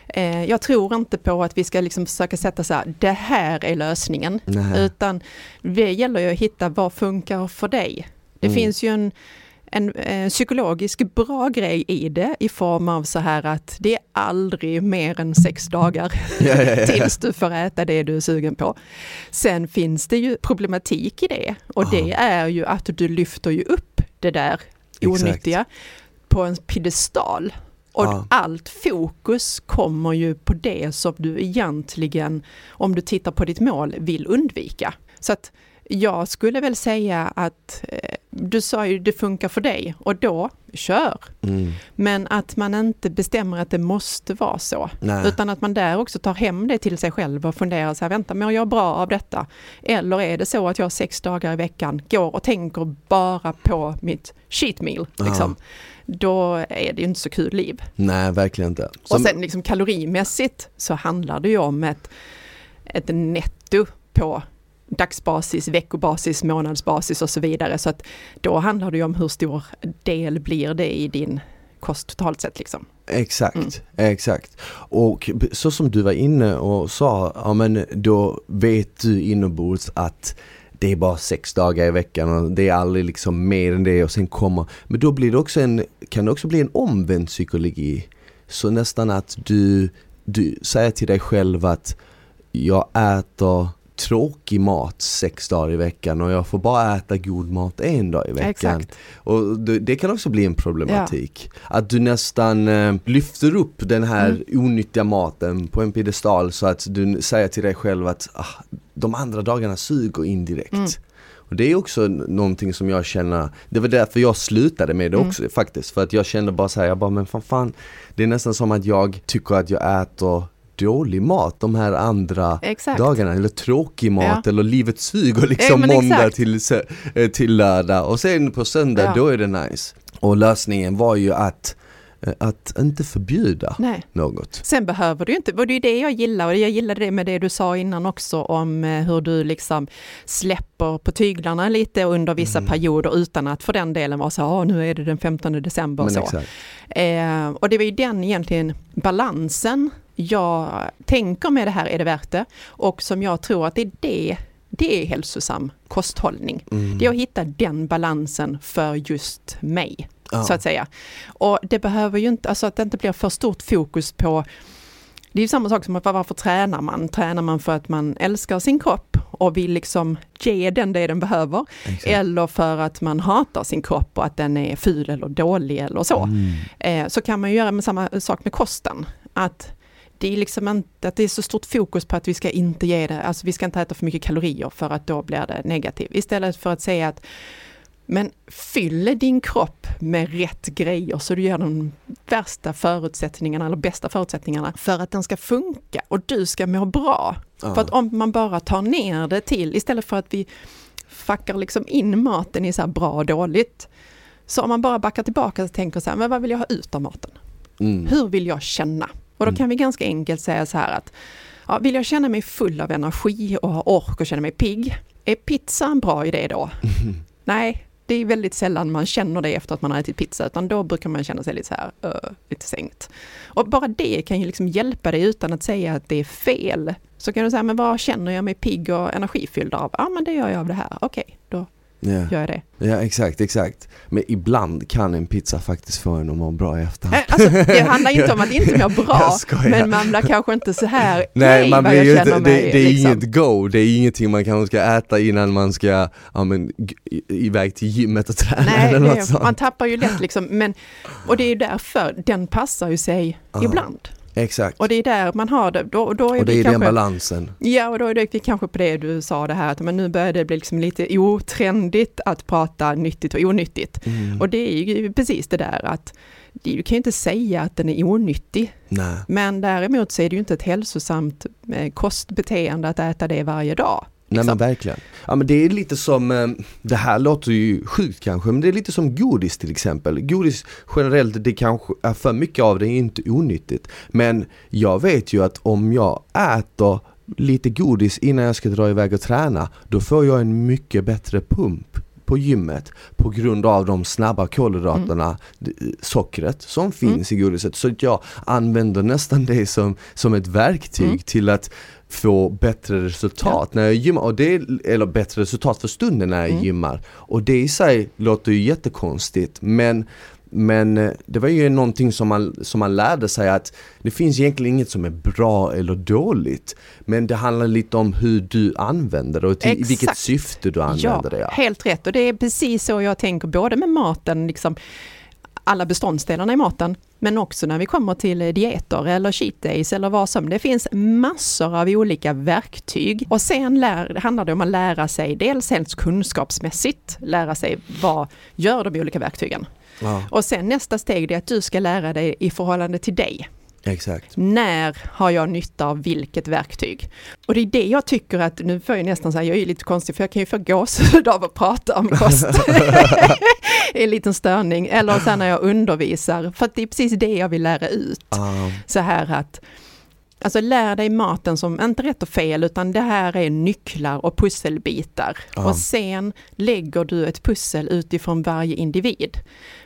eh, jag tror inte på att vi ska liksom försöka sätta så här, det här är lösningen. Nej. Utan det gäller ju att hitta vad funkar för dig. Det Mm. finns ju en, en eh, psykologisk bra grej i det i form av så här att det är aldrig mer än sex dagar Ja, ja, ja. tills du får äta det du är sugen på. Sen finns det ju problematik i det och det är ju att du lyfter ju upp det där Exakt. onyttiga på en piedestal. Och Ja. allt fokus kommer ju på det som du egentligen, om du tittar på ditt mål, vill undvika. Så att jag skulle väl säga att eh, du sa ju det funkar för dig och då, kör. Mm. Men att man inte bestämmer att det måste vara så. Nej. Utan att man där också tar hem det till sig själv och funderar så här, vänta, mår jag bra av detta? Eller är det så att jag sex dagar i veckan går och tänker bara på mitt cheat meal, liksom. Då är det ju inte så kul liv. Nej, verkligen inte. Och Som- sen liksom kalorimässigt så handlar det ju om ett, ett netto på dagsbasis, veckobasis, månadsbasis och så vidare. Så att då handlar det ju om hur stor del blir det i din kost totalt sett liksom. Exakt, Mm. exakt. Och så som du var inne och sa, ja men då vet du inombords att det är bara sex dagar i veckan och det är aldrig liksom mer än det och sen kommer, men då blir det också en, kan det också bli en omvänd psykologi. Så nästan att du, du säger till dig själv att jag äter tråkig mat sex dagar i veckan och jag får bara äta god mat en dag i veckan. Exakt. Och det, kan också bli en problematik. Att du nästan eh, lyfter upp den här Mm. onyttiga maten på en piedestal så att du säger till dig själv att ah, de andra dagarna suger indirekt. Mm. Och det är också någonting som jag känner, det var därför jag slutade med det Mm. också faktiskt. För att jag kände bara så här, jag bara men fan, fan det är nästan som att jag tycker att jag äter dålig mat de här andra Exakt. dagarna eller tråkig mat Ja. eller livet suger Ja, liksom men måndag till, eh, till lördag och sen på söndag Ja. då är det nice. Och lösningen var ju att, eh, att inte förbjuda Nej. något. Sen behöver du inte, och det är det jag gillar och jag gillade det med det du sa innan också om eh, hur du liksom släpper på tyglarna lite under vissa Mm. perioder utan att för den delen vara så, "Ah, nu är det den 15 december och Men så. Eh, och det var ju den egentligen balansen jag tänker med det här, är det värt det? Och som jag tror att det är det, det är hälsosam kosthållning. Mm. Det är att hitta den balansen för just mig Ja. så att säga. Och det behöver ju inte, alltså att det inte blir för stort fokus på det är ju samma sak som att varför tränar man? Tränar man för att man älskar sin kropp och vill liksom ge den det den behöver? Exakt. Eller för att man hatar sin kropp och att den är ful eller dålig eller så. Mm. Eh, så kan man ju göra med samma sak med kosten. Att det är liksom inte, att det är så stort fokus på att vi ska inte ge det, alltså vi ska inte äta för mycket kalorier för att då blir det negativt. Istället för att säga att men fyll din kropp med rätt grejer så du gör de värsta förutsättningarna eller bästa förutsättningarna för att den ska funka och du ska må bra. Ja. För att om man bara tar ner det till, istället för att vi fuckar liksom in maten i så här bra och dåligt. Så om man bara backar tillbaka och tänker så här, men vad vill jag ha ut av maten? Mm. Hur vill jag känna? Och då Mm. kan vi ganska enkelt säga så här att ja, vill jag känna mig full av energi och ha ork och känna mig pigg, är pizza en bra idé då? Nej, det är väldigt sällan man känner det efter att man har ätit pizza, utan då brukar man känna sig lite så här, uh, lite sänkt. Och bara det kan ju liksom hjälpa dig utan att säga att det är fel. Så kan du säga, men vad känner jag mig pigg och energifylld av? Ja, men det gör jag av det här. Okej, då Ja. gör det. ja, exakt, exakt. Men ibland kan en pizza faktiskt få en att må bra i efterhand. Eh, Alltså, det handlar inte om att inte må bra, men man blir kanske inte så här, Nej, "Yay, man vad blir jag ju känner inte, det, mig", det är liksom. inget go, det är ingenting man kanske ska äta innan man ska ja, men, iväg till gymmet och träna Nej, eller något det, sånt. man tappar ju lätt liksom, men, och det är ju därför den passar ju sig Ja. ibland. Exakt. Och det är där man har det, då, då är Och det är den kanske, balansen. Ja, och då är det kanske på det du sa det här att men nu börjar det bli liksom lite otrendigt att prata nyttigt och onyttigt. Mm. Och det är ju precis det där att du kan ju inte säga att den är onyttig, Nej. men däremot så är det ju inte ett hälsosamt eh, kostbeteende att äta det varje dag. Nej men verkligen. Ja men det är lite som, eh, det här låter ju sjukt kanske, men det är lite som godis till exempel. Godis generellt, det kanske är för mycket av det är inte onyttigt. Men jag vet ju att om jag äter lite godis innan jag ska dra iväg och träna, då får jag en mycket bättre pump på gymmet på grund av de snabba kolhydraterna, d- sockret som finns i godiset. Så att jag använder nästan det som, som ett verktyg Mm. till att få bättre resultat när jag gymmar, och det eller bättre resultat för stunden när jag Mm. gymmar. Och det i sig låter ju jättekonstigt men men eh, det var ju någonting som man, som man lärde sig att det finns egentligen inget som är bra eller dåligt. Men det handlar lite om hur du använder det och till, vilket syfte du använder det. Ja. helt rätt. Och det är precis så jag tänker, både med maten, liksom alla beståndsdelarna i maten, men också när vi kommer till dieter eller cheat days eller vad som. Det finns massor av olika verktyg och sen lär, handlar det om att lära sig, dels helst kunskapsmässigt, lära sig vad gör de olika verktygen. Ja, Och sen nästa steg är att du ska lära dig i förhållande till dig. Exakt. När har jag nytta av vilket verktyg? Och det är det jag tycker att, nu får jag nästan säga, jag är ju lite konstig för jag kan ju få gåshud av att prata om kost. en liten störning. Eller sen när jag undervisar, för att det är precis det jag vill lära ut. Ja, Så här att, alltså lär dig maten som, inte rätt och fel, utan det här är nycklar och pusselbitar. Ja. Och sen lägger du ett pussel utifrån varje individ.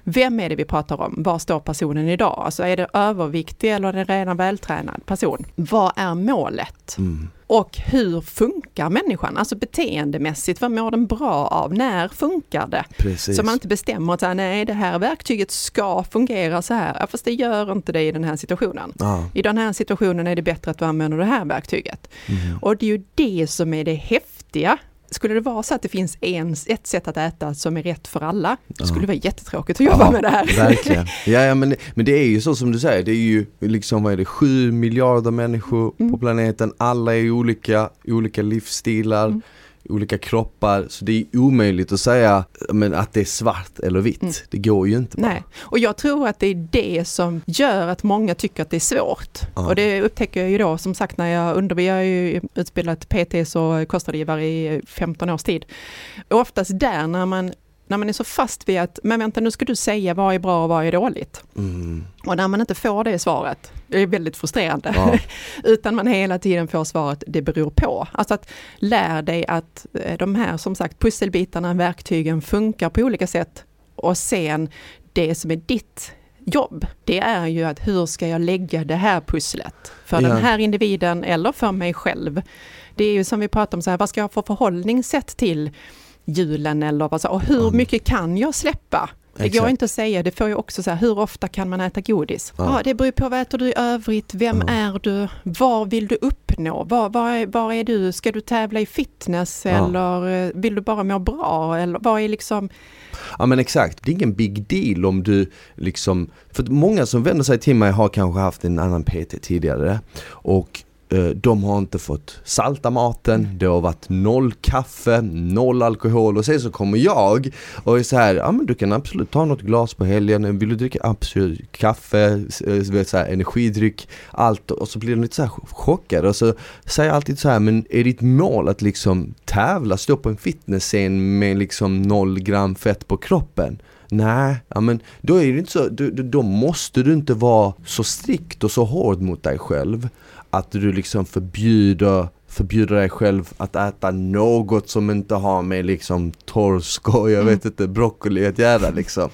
Vem är det vi pratar om? Var står personen idag? Alltså är det överviktig eller är det redan vältränad person? Vad är målet? mm, Och hur funkar människan? Alltså beteendemässigt, vad mår den bra av? När funkar det? Precis. Så man inte bestämmer att nej det här verktyget ska fungera så här, ja, fast det gör inte det i den här situationen. Ja. I den här situationen är det bättre att du använder det här verktyget. Mm. Och det är ju det som är det häftiga. Skulle det vara så att det finns en, ett sätt att äta som är rätt för alla, då skulle det vara jättetråkigt att jobba Ja, med det här. Verkligen. Ja, ja men, men det är ju så som du säger, det är ju liksom vad är det, sju miljarder människor Mm. på planeten, alla är olika, olika livsstilar, Mm. Olika kroppar, så det är omöjligt att säga men, att det är svart eller vitt. Mm. Det går ju inte bara. Nej, och jag tror att det är det som gör att många tycker att det är svårt. Ja. Och det upptäcker jag ju då som sagt när jag under, jag har ju utbildat PTs och kostrådgivare i 15 års tid. Och oftast där när man, när man är så fast vid att, men vänta nu ska du säga vad är bra och vad är dåligt. Mm. Och när man inte får det svaret, det är väldigt frustrerande, Ja. utan man hela tiden får svaret det beror på. Alltså att lär dig att eh, de här som sagt pusselbitarna, verktygen funkar på olika sätt och sen det som är ditt jobb, det är ju att hur ska jag lägga det här pusslet för Ja. den här individen eller för mig själv. Det är ju som vi pratar om, så här, vad ska jag få förhållningssätt till julen eller vad så, och hur Mm. mycket kan jag släppa? Det går Exakt. inte att säga, det får ju också så här, hur ofta kan man äta godis? Ja. Ja. det beror på vad äter du i övrigt, vem Ja. är du, vad vill du uppnå, var, var, är, var är du, ska du tävla i fitness Ja. eller eh, vill du bara må bra eller vad är liksom, Ja men exakt, det är ingen big deal om du liksom, för många som vänder sig till mig har kanske haft en annan PT tidigare och de har inte fått salta maten, det har varit noll kaffe, noll alkohol. Och sen så kommer jag och är så här, ja men du kan absolut ta något glas på helgen, vill du dricka absolut kaffe, eh, så här, energidryck, allt? Och så blir de lite så här chockade och så säger jag alltid så här, men är ditt mål att liksom tävla, stå på en fitnessscen med liksom noll gram fett på kroppen? Nej, ja men då är det inte så, då, då- måste du inte vara så strikt och så hård mot dig själv att du liksom förbjuder förbjuder dig själv att äta något som inte har med liksom torsk och jag vet inte broccoli att göra liksom.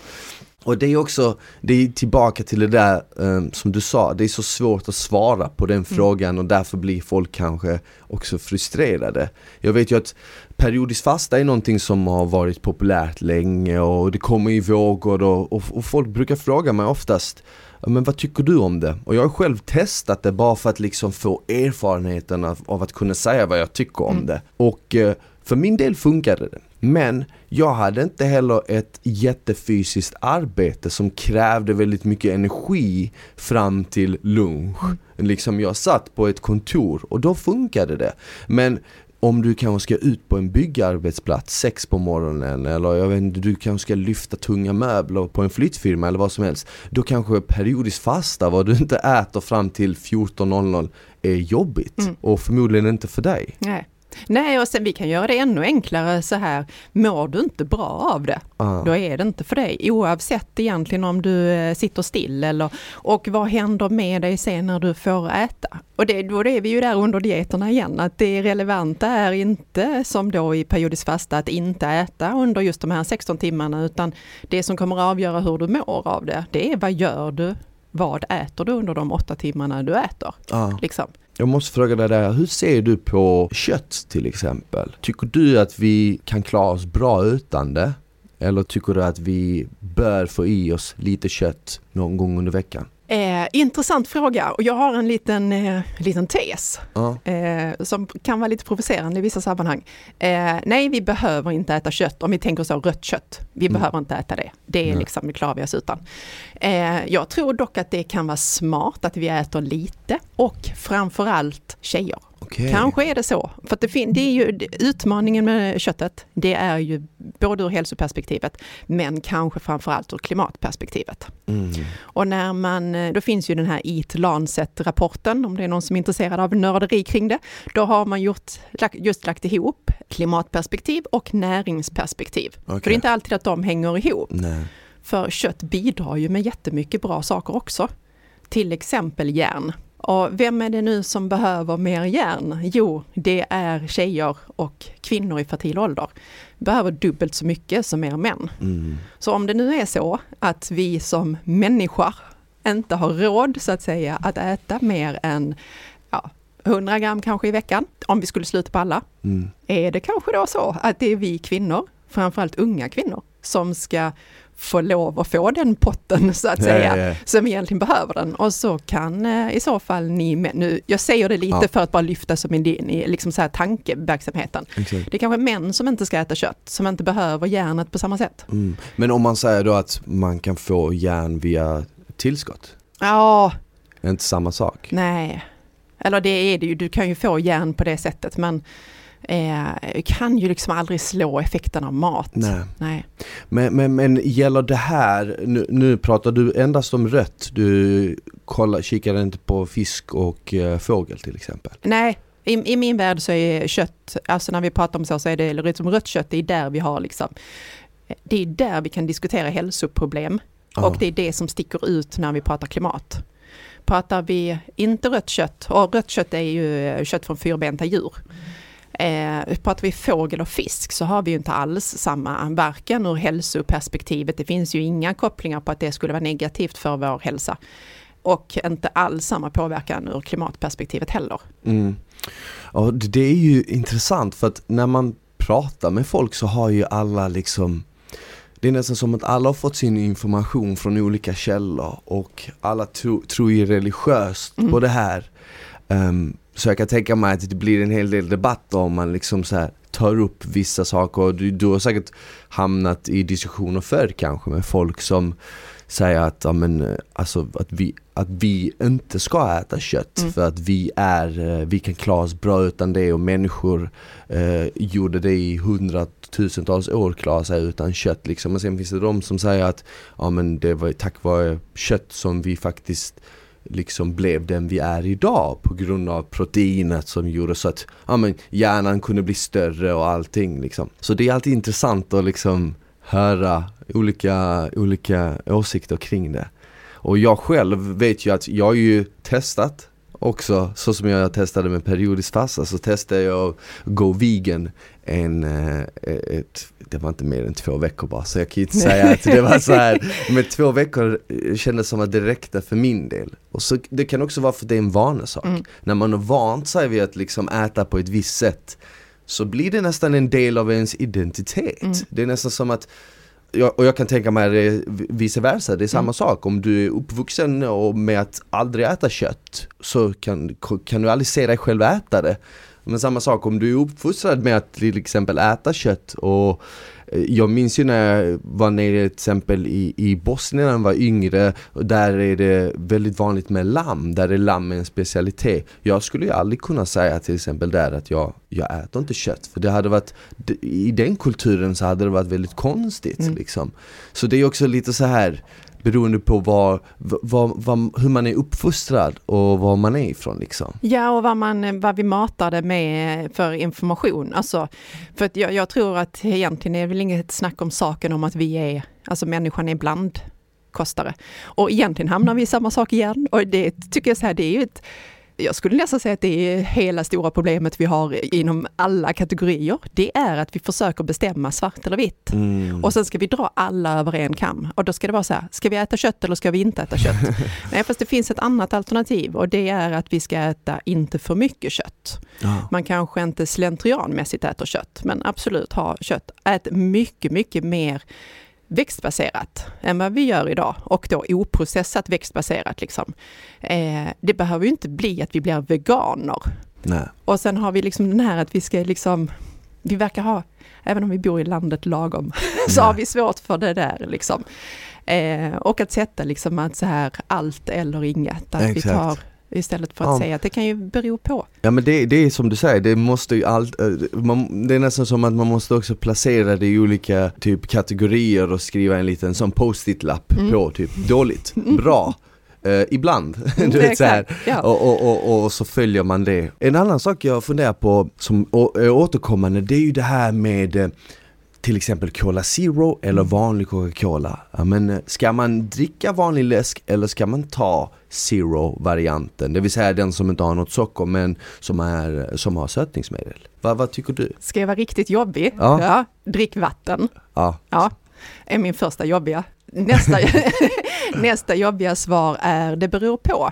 Och det är också, det är tillbaka till det där eh, som du sa, det är så svårt att svara på den frågan och därför blir folk kanske också frustrerade. Jag vet ju att periodiskt fasta är någonting som har varit populärt länge och det kommer i vågor och, och, och folk brukar fråga mig oftast "Ja, men vad tycker du om det? Och jag har själv testat det bara för att liksom få erfarenheten av, av att kunna säga vad jag tycker om Mm. det. Och eh, för min del funkade det. Men jag hade inte heller ett jättefysiskt arbete som krävde väldigt mycket energi fram till lunch. Liksom jag satt på ett kontor och då funkade det. Men om du kanske ska ut på en byggarbetsplats sex på morgonen eller jag vet inte, du kanske ska lyfta tunga möbler på en flyttfirma eller vad som helst. Då kanske periodiskt fasta vad du inte äter fram till 14.00 är jobbigt Mm. och förmodligen inte för dig. nej. Nej, och sen vi kan göra det ännu enklare så här, mår du inte bra av det, Ah. då är det inte för dig. Oavsett egentligen om du eh, sitter still eller, och vad händer med dig sen när du får äta? Och det, då är vi ju där under dieterna igen, att det relevanta är inte som då i periodiskt fasta att inte äta under just de här 16 timmarna, utan det som kommer att avgöra hur du mår av det, det är vad gör du? Vad äter du under de åtta timmarna du äter? Ah. Liksom. Jag måste fråga dig där, hur ser du på kött till exempel? Tycker du att vi kan klara oss bra utan det? Eller tycker du att vi bör få i oss lite kött någon gång under veckan? Eh, intressant fråga och jag har en liten, eh, liten tes Ja, eh, som kan vara lite provocerande i vissa sammanhang. Eh, nej, vi behöver inte äta kött om vi tänker så rött kött. Vi Mm. behöver inte äta det. Det är Nej. liksom, det klarar vi oss utan. Eh, jag tror dock att det kan vara smart att vi äter lite och framförallt tjejer. Okej. Kanske är det så. För det, fin- det är ju utmaningen med köttet. Det är ju både ur hälsoperspektivet men kanske framförallt ur klimatperspektivet. Mm. Och när man, eh, då finns ju den här Eat Lancet-rapporten, om det är någon som är intresserad av nörderi kring det. Då har man gjort, just lagt ihop klimatperspektiv och näringsperspektiv. För det är inte alltid att de hänger ihop. Nej. För kött bidrar ju med jättemycket bra saker också. Till exempel järn. Och vem är det nu som behöver mer järn? Jo, det är tjejer och kvinnor i fertil ålder. Behöver dubbelt så mycket som er män. Mm. Så om det nu är så att vi som människor inte har råd så att säga att äta mer än ja, 100 gram kanske i veckan, om vi skulle sluta på alla. Mm. Är det kanske då så att det är vi kvinnor, framförallt unga kvinnor, som ska få lov att få den potten så att Ja, säga, ja, ja. som egentligen behöver den. Och så kan eh, i så fall ni nu, jag säger det lite Ja. för att bara lyfta som en liksom så här tankeverksamheten. Exakt. Det är kanske män som inte ska äta kött, som inte behöver järnet på samma sätt. Mm. Men om man säger då att man kan få järn via tillskott, Ja, är inte samma sak? nej. Eller det är det ju, du kan ju få järn på det sättet men eh, kan ju liksom aldrig slå effekten av mat. Nej. Nej. Men, men, men gäller det här, nu, nu pratar du endast om rött, du kollar, kikar inte på fisk och eh, fågel till exempel? Nej, i, i min värld så är kött, alltså när vi pratar om så, så är det liksom rött kött, det är där vi har liksom, det är där vi kan diskutera hälsoproblem. Ja. Och det är det som sticker ut när vi pratar klimat. Pratar vi inte rött kött, och rött kött är ju kött från fyrbenta djur. Eh, pratar vi fågel och fisk så har vi ju inte alls samma, varken ur hälsoperspektivet, det finns ju inga kopplingar på att det skulle vara negativt för vår hälsa. Och inte alls samma påverkan ur klimatperspektivet heller. Mm. Ja, det, är ju intressant för att när man pratar med folk så har ju alla liksom det är nästan som att alla har fått sin information från olika källor och alla tro, tror ju religiöst Mm. på det här. Ehm, så jag kan tänka mig att det blir en hel del debatt om man liksom så här tar upp vissa saker. Och Du, du har säkert hamnat i diskussioner förr kanske med folk som säger att, ja, men, eh, alltså, att, vi, att vi inte ska äta kött Mm. för att vi är, eh, vi kan klara oss bra utan det och människor eh, gjorde det i hundratusentals år, klara sig utan kött liksom. Men sen finns det de som säger att ja, men det var tack vare kött som vi faktiskt liksom blev den vi är idag på grund av proteinet som gjorde så att ja, men hjärnan kunde bli större och allting liksom. Så det är alltid intressant att liksom höra olika, olika åsikter kring det. Och jag själv vet ju att jag har ju testat också, så som jag testade med periodisk fasta så testade jag att gå vegan en, eh, ett, det var inte mer än två veckor bara så jag kan ju inte säga att det var så här Men två veckor eh, kändes som att det räckte för min del. Och så, det kan också vara för att det är en vanesak. Mm. När man har vant sig vid att liksom äta på ett visst sätt så blir det nästan en del av ens identitet. Mm. Det är nästan som att jag, och jag kan tänka mig det vice versa, det är samma Mm. sak. Om du är uppvuxen och med att aldrig äta kött så kan, kan du aldrig se dig själv äta det. Men samma sak om du är uppfostrad med att till exempel äta kött och eh, jag minns ju när jag var nere till exempel i, i Bosnien när jag var yngre och där är det väldigt vanligt med lamm, där är lamm en specialitet. Jag skulle ju aldrig kunna säga till exempel där att jag, jag äter inte kött för det hade varit, i den kulturen så hade det varit väldigt konstigt Mm. liksom. Så det är också lite så här beroende på var, var, var, hur man är uppfostrad och var man är ifrån liksom. Ja, och vad, man, vad vi matar det med för information. Alltså, för att jag, jag tror att egentligen är det väl inget snack om saken om att vi är, alltså människan är blandkostare. Och egentligen hamnar vi i samma sak igen. Och det tycker jag så här, det är ju ett jag skulle nästan säga att det är hela stora problemet vi har inom alla kategorier. Det är att vi försöker bestämma svart eller vitt. Mm. Och sen ska vi dra alla över en kam. Och då ska det vara så här, ska vi äta kött eller ska vi inte äta kött? Nej, fast det finns ett annat alternativ och det är att vi ska äta inte för mycket kött. ja. Man kanske inte slentrianmässigt äter kött, men absolut ha kött. Ät mycket, mycket mer växtbaserat än vad vi gör idag och då oprocessat växtbaserat. Liksom. Eh, det behöver ju inte bli att vi blir veganer. Nej. Och sen har vi liksom den här att vi ska liksom, vi verkar ha, även om vi bor i landet lagom, så Nej. har vi svårt för det där liksom. Eh, och att sätta liksom att så här allt eller inget, att vi Exakt. tar istället för att Ja. säga att det kan ju bero på. Ja men det, det är som du säger, det måste ju allt, eh, man, det är nästan som att man måste också placera det i olika typ kategorier och skriva en liten sån post-it-lapp Mm. på typ dåligt, bra, eh, ibland, du vet så här. ja. Och, och, och, och så följer man det. En annan sak jag funderar på som återkommande det är ju det här med eh, till exempel Cola Zero eller vanlig Coca-Cola. Ja, men eh, ska man dricka vanlig läsk eller ska man ta Zero-varianten? Det vill säga den som inte har något socker men som, är, som har sötningsmedel. Va, vad tycker du? Ska jag vara riktigt jobbig? Ja. Drick vatten. Ja, Ja, är min första jobbiga. Nästa, nästa jobbiga svar är det beror på.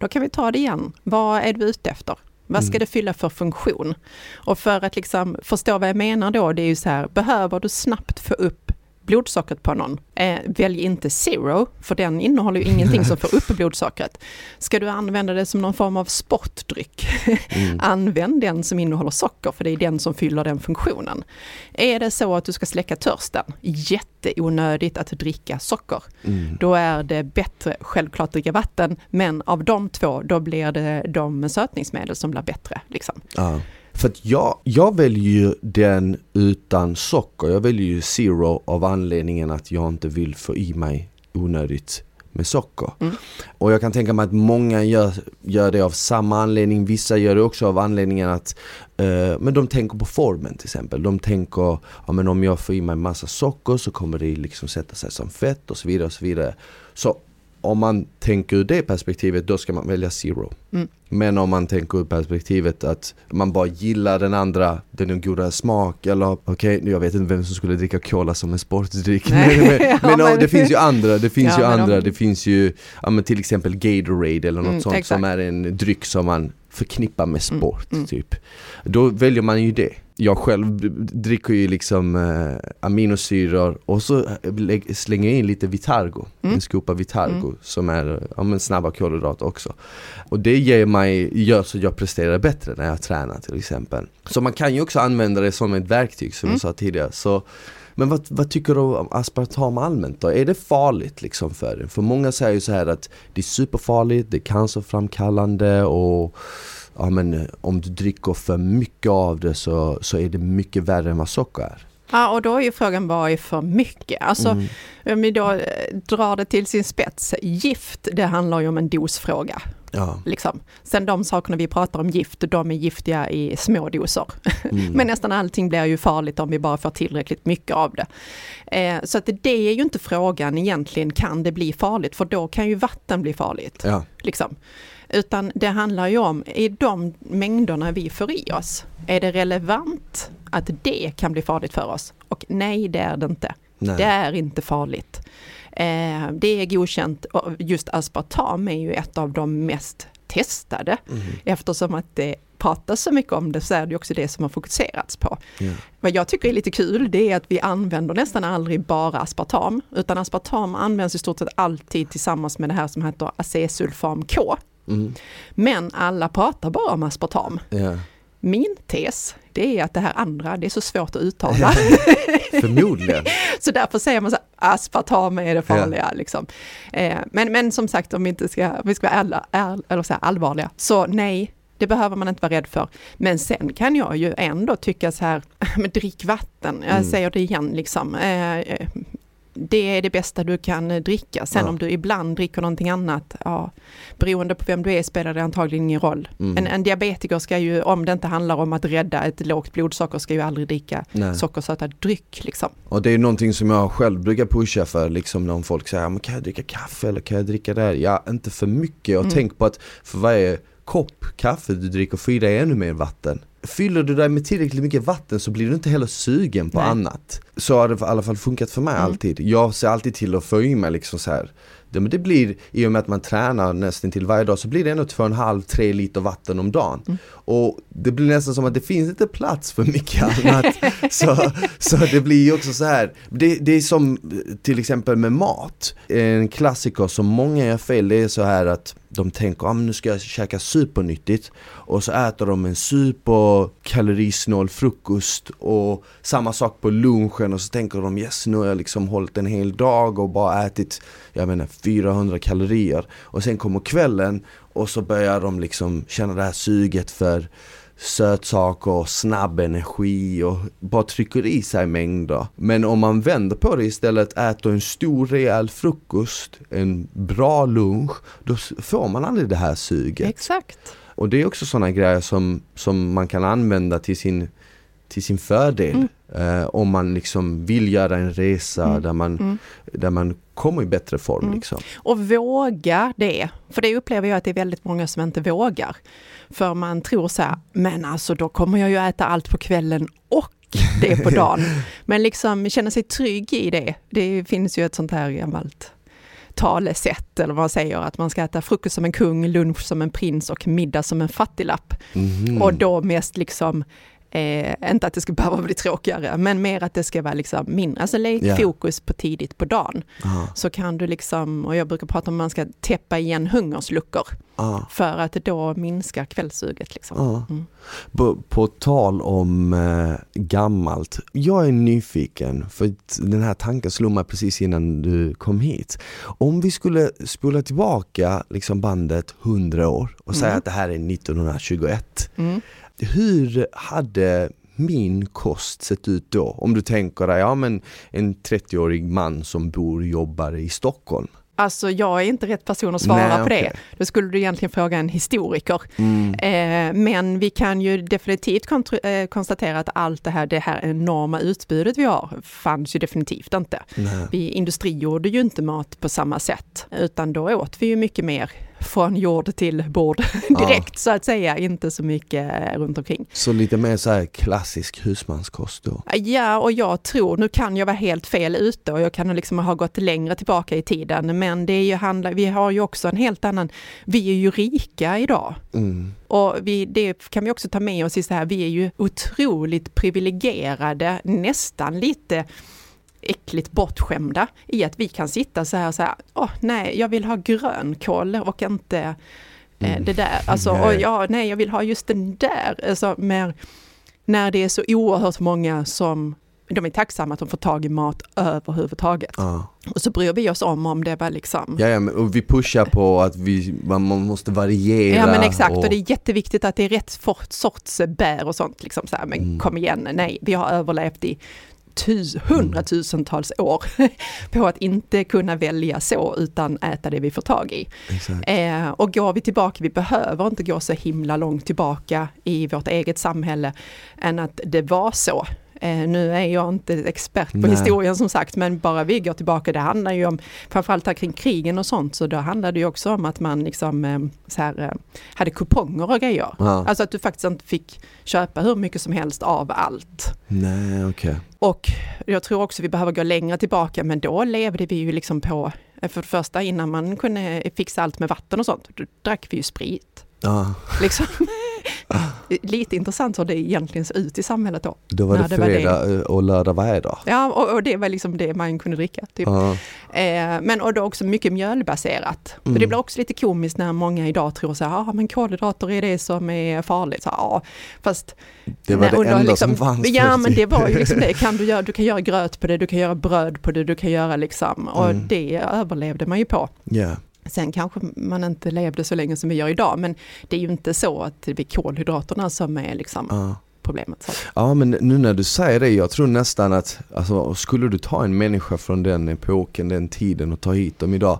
Då kan vi ta det igen. Vad är du ute efter? Vad ska Mm. det fylla för funktion? Och för att liksom förstå vad jag menar då, det är ju så här, behöver du snabbt få upp blodsockret på någon, eh, välj inte zero, för den innehåller ju ingenting som får upp blodsockret. Ska du använda det som någon form av sportdryck, Mm. använd den som innehåller socker, för det är den som fyller den funktionen. Är det så att du ska släcka törsten, jätteonödigt att dricka socker. Mm. Då är det bättre självklart dricka vatten, men av de två, då blir det de sötningsmedel som blir bättre. Liksom. Ja. För att jag, jag väljer ju den utan socker. Jag väljer ju zero av anledningen att jag inte vill få i mig onödigt med socker. Mm. Och jag kan tänka mig att många gör, gör det av samma anledning. Vissa gör det också av anledningen att eh, men de tänker på formen till exempel. De tänker, ja men om jag får i mig massa socker så kommer det liksom sätta sig som fett och så vidare och så vidare. Så om man tänker ur det perspektivet då ska man välja zero. Mm. Men om man tänker ur perspektivet att man bara gillar den andra, den goda smak eller okej, jag vet inte vem som skulle dricka cola som en sportdryck. Nej. men men, Ja, men, det finns ju andra, det finns Ja, ju andra, om- det finns ju ja, till exempel Gatorade eller något Mm, sånt exakt. som är en dryck som man förknippar med Mm, sport mm. typ. Då väljer man ju det. Jag själv dricker ju liksom eh, aminosyror och så lä- slänger jag in lite Vitargo, Mm. en skopa Vitargo Mm. som är ja, men snabba kolhydrater också. Och det ger mig, gör så att jag presterar bättre när jag tränar till exempel. Så man kan ju också använda det som ett verktyg som Mm. jag sa tidigare. Så, men vad, vad tycker du om aspartam allmänt då? Är det farligt liksom för dig? För många säger ju så här att det är superfarligt, det är cancerframkallande och ja, men, eh, om du dricker för mycket av det så, så är det mycket värre än vad socker är. Ja, och då är ju frågan vad är för mycket? Alltså, Mm. om vi då eh, drar det till sin spets, gift, det handlar ju om en dosfråga. Ja. Liksom. Sen de sakerna vi pratar om gift, de är giftiga i små doser. Mm. Men nästan allting blir ju farligt om vi bara får tillräckligt mycket av det. Eh, så att det är ju inte frågan egentligen, kan det bli farligt? För då kan ju vatten bli farligt. ja. Liksom. Utan det handlar ju om, i de mängderna vi får i oss, är det relevant att det kan bli farligt för oss? Och nej, det är det inte. Nej. Det är inte farligt. Eh, det är godkänt just aspartam är ju ett av de mest testade Mm. eftersom att det pratas så mycket om det så är det också det som har fokuserats på. Ja. Vad jag tycker är lite kul det är att vi använder nästan aldrig bara aspartam utan aspartam används i stort sett alltid tillsammans med det här som heter acesulfam K. Mm. Men alla pratar bara om aspartam. Ja. Min tes det är att det här andra det är så svårt att uttala. Förmodligen. Så därför säger man så här, aspartam är det farliga. Liksom. Eh, men, men som sagt, om vi inte ska, vi ska vara alla, all, eller så här, allvarliga, så nej, det behöver man inte vara rädd för. Men sen kan jag ju ändå tycka så här, men drick vatten, jag Mm. säger det igen liksom. Eh, eh, det är det bästa du kan eh, dricka. Sen Ja. om du ibland dricker någonting annat, ja, beroende på vem du är spelar det antagligen ingen roll. Mm. En, en diabetiker ska ju, om det inte handlar om att rädda ett lågt blodsocker, ska ju aldrig dricka Nej. sockersötad dryck. Liksom. Och det är någonting som jag själv brukar pusha för liksom när folk säger men kan jag dricka kaffe eller kan jag dricka det här? Ja, inte för mycket och Mm. tänk på att för varje kopp kaffe du dricker fyll dig ännu mer vatten. Fyller du dig med tillräckligt mycket vatten så blir du inte heller sugen på Nej. annat. Så har det i alla fall funkat för mig Mm. alltid. Jag ser alltid till att få i mig liksom så här. Det, men det blir, i och med att man tränar nästan till varje dag så blir det ändå 2,5-3 liter vatten om dagen. Mm. Och det blir nästan som att det finns inte plats för mycket annat. så, så det blir ju också så här. Det, det är som till exempel med mat. En klassiker som många gör fel det är så här att de tänker ah, nu ska jag käka supernyttigt. Och så äter de en superkalorisnål frukost och samma sak på lunchen. Och så tänker de yes nu har jag liksom hållit en hel dag och bara ätit jag menar 400 kalorier. Och sen kommer kvällen och så börjar de liksom känna det här suget för sötsaker och snabb energi och bara trycker i sig mängder. Men om man vänder på det istället, äter en stor rejäl frukost, en bra lunch, då får man aldrig det här suget. Exakt. Och det är också sådana grejer som, som man kan använda till sin, till sin fördel. Eh, om man liksom vill göra en resa Mm. där, man, Mm. där man kommer i bättre form. Mm. Liksom. Och våga det. För det upplever jag att det är väldigt många som inte vågar. För man tror så här, men alltså då kommer jag ju äta allt på kvällen och det på dagen. Men liksom känna sig trygg i det. Det finns ju ett sånt här gammalt talesätt eller vad man säger, att man ska äta frukost som en kung, lunch som en prins och middag som en fattiglapp. Mhm. Och då mest liksom Eh, inte att det ska behöva bli tråkigare, men mer att det ska vara liksom mindre. Alltså lägg Ja. fokus på tidigt på dagen. Ah, Så kan du liksom, och jag brukar prata om att man ska täppa igen hungersluckor ah, för att då minskar kvällssuget. Liksom. ah. Mm. På, på tal om eh, gammalt, jag är nyfiken för den här tanken slog mig precis innan du kom hit. Om vi skulle spola tillbaka liksom bandet 100 år och säga Mm. att det här är 1921. Mm. Hur hade min kost sett ut då? Om du tänker dig, ja men en 30-årig man som bor och jobbar i Stockholm. Alltså jag är inte rätt person att svara Nej, på det. Då skulle du egentligen fråga en historiker. Mm. Eh, men vi kan ju definitivt eh, konstatera att allt det här, det här enorma utbudet vi har fanns ju definitivt inte. Nej. Vi industrigjorde ju inte mat på samma sätt, utan då åt vi ju mycket mer från jord till bord direkt så att säga, inte så mycket runt omkring. Så lite mer så här klassisk husmanskost då? Ja, och jag tror, nu kan jag vara helt fel ute och jag kan liksom ha gått längre tillbaka i tiden, men det är ju handla, vi har ju också en helt annan, vi är ju rika idag. Mm. Och vi, det kan vi också ta med oss i så här, vi är ju otroligt privilegierade, nästan lite äckligt bortskämda i att vi kan sitta så här, så här åh nej, jag vill ha grönkål och inte eh, Mm. det där. Alltså, Nej. och ja, nej, jag vill ha just den där. Alltså, men när det är så oerhört många som de är tacksamma att de får tag i mat överhuvudtaget. Ja. Och så bryr vi oss om om det var liksom Ja, ja, men, och vi pushar på att vi, man, man måste variera. Ja men exakt och... och det är jätteviktigt att det är rätt sorts bär och sånt. Liksom så här. Men Mm. kom igen, nej, vi har överlevt i tus- hundratusentals år på att inte kunna välja så utan äta det vi får tag i. Eh, och går vi tillbaka, vi behöver inte gå så himla långt tillbaka i vårt eget samhälle än att det var så. Eh, nu är jag inte expert på Nej. historien som sagt, men bara vi går tillbaka, det handlar ju om, framförallt här kring krigen och sånt, så då handlade det ju också om att man liksom eh, så här, eh, hade kuponger och grejer. Ja. Alltså att du faktiskt inte fick köpa hur mycket som helst av allt. Nej, okej. Och jag tror också vi behöver gå längre tillbaka, men då levde vi ju liksom på, eh, för det första innan man kunde fixa allt med vatten och sånt, då drack vi ju sprit. Ja, Liksom. Lite intressant hur det egentligen ser ut i samhället då. då var det det var det. fredag eh, och lördag varje dag. Ja, och, och det var liksom det man kunde dricka. Typ. Ja. Eh, men och då också mycket mjölbaserat. Mm. det blir också lite komiskt när många idag tror så här, ah, men kolhydrater är det som är farligt. Så, ja, fast Det var Nej, det enda liksom, som fanns. Ja men det var ju liksom det, kan du, göra, du kan göra gröt på det, du kan göra bröd på det, du kan göra liksom, och Mm. det överlevde man ju på. Ja. Sen kanske man inte levde så länge som vi gör idag, men det är ju inte så att det är kolhydraterna som är liksom Ja. problemet. Så. ja men nu när du säger det, jag tror nästan att alltså, skulle du ta en människa från den epoken, den tiden och ta hit dem idag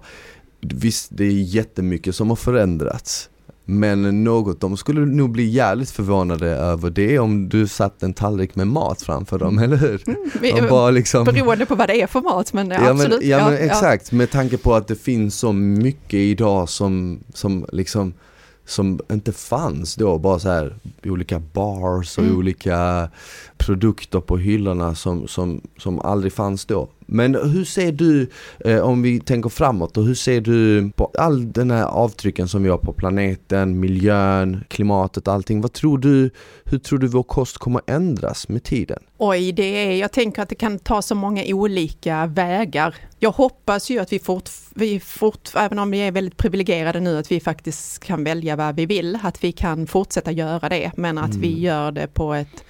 Visst, det är jättemycket som har förändrats Men något, de skulle nog bli jävligt förvånade över det om du satt en tallrik med mat framför dem, eller hur? Vi, De bara liksom beroende på vad det är för mat, men Ja absolut. men, ja, men exakt, med tanke på att det finns så mycket idag som, som liksom som inte fanns då, bara så här olika bars och Mm. olika produkter på hyllorna som, som, som aldrig fanns då. Men hur ser du, eh, om vi tänker framåt, och hur ser du på all den här avtrycken som vi har på planeten, miljön, klimatet, allting. Vad tror du, hur tror du vår kost kommer ändras med tiden? Oj, det är, jag tänker att det kan ta så många olika vägar. Jag hoppas ju att vi fort, vi fort, även om vi är väldigt privilegierade nu, att vi faktiskt kan välja vad vi vill, att vi kan fortsätta göra det, men att vi Mm. gör det på ett,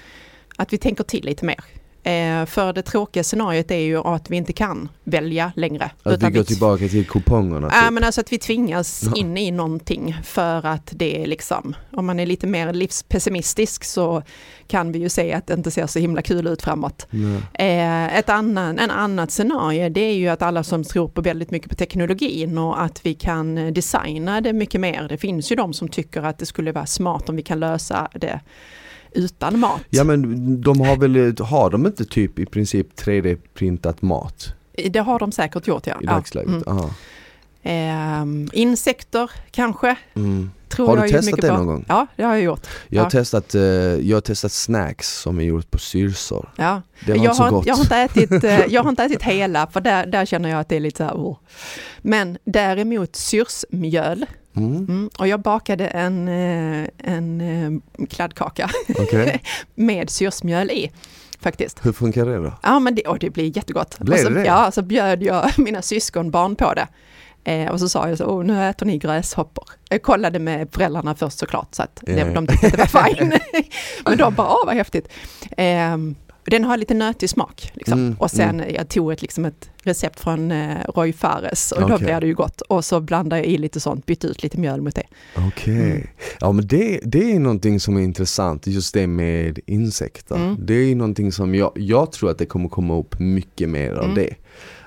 att vi tänker till lite mer. Eh, för det tråkiga scenariot är ju att vi inte kan välja längre. Att vi går tillbaka till kupongerna? Ja typ. men alltså att vi tvingas Ja. in i någonting för att det är liksom, om man är lite mer livspessimistisk så kan vi ju se att det inte ser så himla kul ut framåt. Eh, ett annan, en annat scenario det är ju att alla som tror på väldigt mycket på teknologin och att vi kan designa det mycket mer. Det finns ju de som tycker att det skulle vara smart om vi kan lösa det utan mat. Ja men de har väl, har de inte typ i princip 3D-printat mat Det har de säkert gjort ja. i ja. dagsläget? Mm. Eh, insekter kanske, Mm. tror Har du testat det någon gång? Ja, det har jag gjort. Jag har, Ja. testat, eh, jag har testat snacks som är gjort på syrsor. Ja. Det var jag, inte så har, gott. jag, har inte ätit, eh, jag har inte ätit hela, för där, där känner jag att det är lite så här, oh. Men däremot syrsmjöl, Mm, mm, och jag bakade en, eh, en eh, kladdkaka okej. med syrsmjöl i. Faktiskt. Hur funkar det då? Ja, men det, och det blir jättegott. Blev och så, det? Ja, så bjöd jag mina syskonbarn på det. Eh, och så sa jag så, oh, nu äter ni gräshoppor. Jag kollade med föräldrarna först såklart, så att Ja, de, tyckte att det var fine. Men de bara, åh vad häftigt. Eh, den har lite nötig smak. Liksom. Mm, och sen, jag tog ett, liksom ett recept från eh, Roy Fares och då Okej. blev det ju gott. Och så blandade jag i lite sånt, bytte ut lite mjöl mot det. Okej. Mm. Ja men det, det är någonting som är intressant, just det med insekter. Mm. Det är någonting som jag, jag tror att det kommer komma upp mycket mer av Mm. det.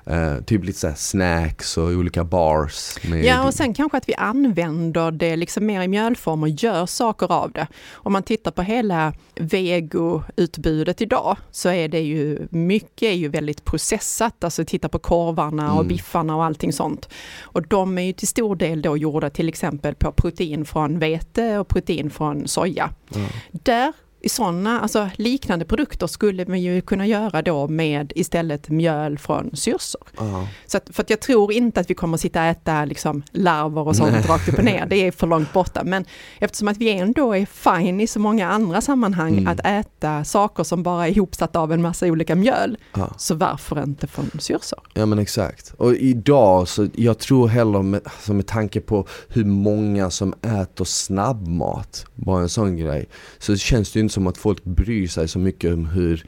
Eh, typ lite såhär snacks och olika bars. Ja, och sen kanske att vi använder det liksom mer i mjölform och gör saker av det. Om man tittar på hela vegoutbudet idag så är det ju, mycket är ju väldigt processat, alltså titta på korvarna och Mm. biffarna och allting sånt. Och de är ju till stor del då gjorda till exempel på protein från vete och protein från soja. Ja. Där i sådana, alltså liknande produkter skulle man ju kunna göra då med istället mjöl från syrsor. Ja. Så att, för att jag tror inte att vi kommer att sitta och äta liksom larver och sånt Nej. rakt upp och ner. Det är för långt borta. Men eftersom att vi ändå är fine i så många andra sammanhang Mm. att äta saker som bara är ihopsatt av en massa olika mjöl. Ja. Så varför inte från syrsor? Ja men exakt. Och idag så, jag tror heller med, alltså med tanke på hur många som äter snabbmat, bara en sån grej, så känns det ju inte som att folk bryr sig så mycket om hur,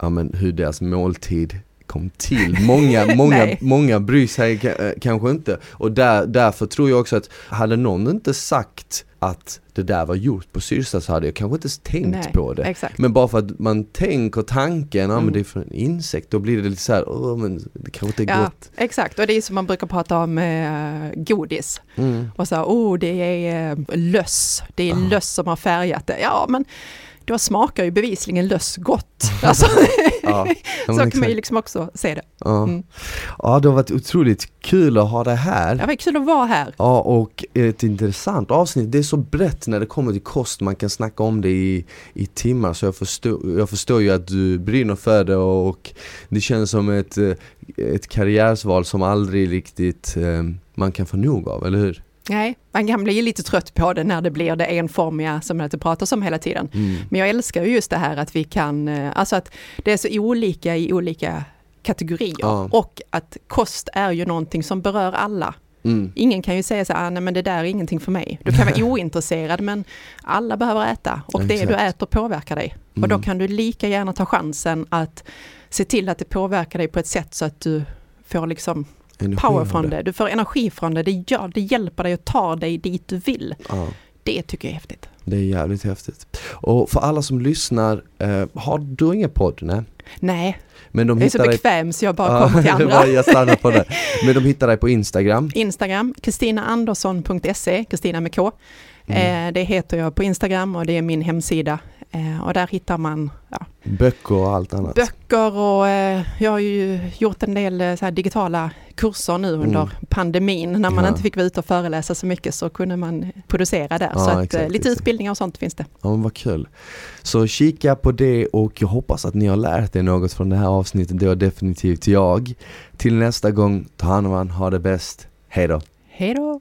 ja, men, hur deras måltid kom till. Många, många, många bryr sig eh, kanske inte. Och där, därför tror jag också att hade någon inte sagt att det där var gjort på Syrsa så hade jag kanske inte ens tänkt Nej, på det. Exakt. Men bara för att man tänker tanken, ja men Mm. det är för en insekt, då blir det lite så här, åh men det kanske inte är Ja, gott. exakt, och det är som man brukar prata om eh, godis. Mm. Och så, oh det är eh, löss, det är Ah. löss som har färgat det. Ja, men då smakar ju bevisligen löss gott. Alltså, Ja, så kan man ju liksom också se det. ja. Mm. ja, det har varit otroligt kul att ha det här. Ja, vad kul att vara här. Ja, och ett intressant avsnitt. Det är så brett när det kommer till kost, man kan snacka om det i, i timmar. Så jag förstår, jag förstår ju att du brinner för det och det känns som ett, eh, ett karriärsval som aldrig riktigt eh, man kan få nog av, eller hur? Nej, man kan bli lite trött på det när det blir det enformiga som det pratas om hela tiden. Mm. Men jag älskar ju just det här att vi kan, eh, alltså att det är så olika i olika kategorier. Ja. Och att kost är ju någonting som berör alla. Mm. Ingen kan ju säga så "Ah, nej men det där är ingenting för mig. Du kan vara ointresserad men alla behöver äta och det du Exakt. äter påverkar dig. Och då Mm. kan du lika gärna ta chansen att se till att det påverkar dig på ett sätt så att du får liksom Energi power från det. Du får energi från det. Det, gör, det hjälper dig att ta dig dit du vill. Ja. Det tycker jag är häftigt. Det är jävligt häftigt. Och för alla som lyssnar, eh, har du ingen podd? Nej. Nej, Men de jag är så hittar dig... bekväm så jag bara kommer till det andra. jag stannar på det. Men de hittar dig på Instagram. Instagram, kristinaandersson.se, Kristina med K. Mm. Eh, det heter jag på Instagram och det är min hemsida. Eh, och där hittar man ja, Böcker och allt annat. böcker och eh, jag har ju gjort en del så digitala kurser nu under Mm. pandemin. När man Ja. inte fick vara ute och föreläsa så mycket så kunde man producera där. Ja, så att, exakt, lite utbildningar och sånt finns det. Ja men vad kul. Så kika på det och jag hoppas att ni har lärt er något från det här avsnittet. Det har definitivt jag. Till nästa gång, ta hand om varandra, ha det bäst. Hej då. Hej då!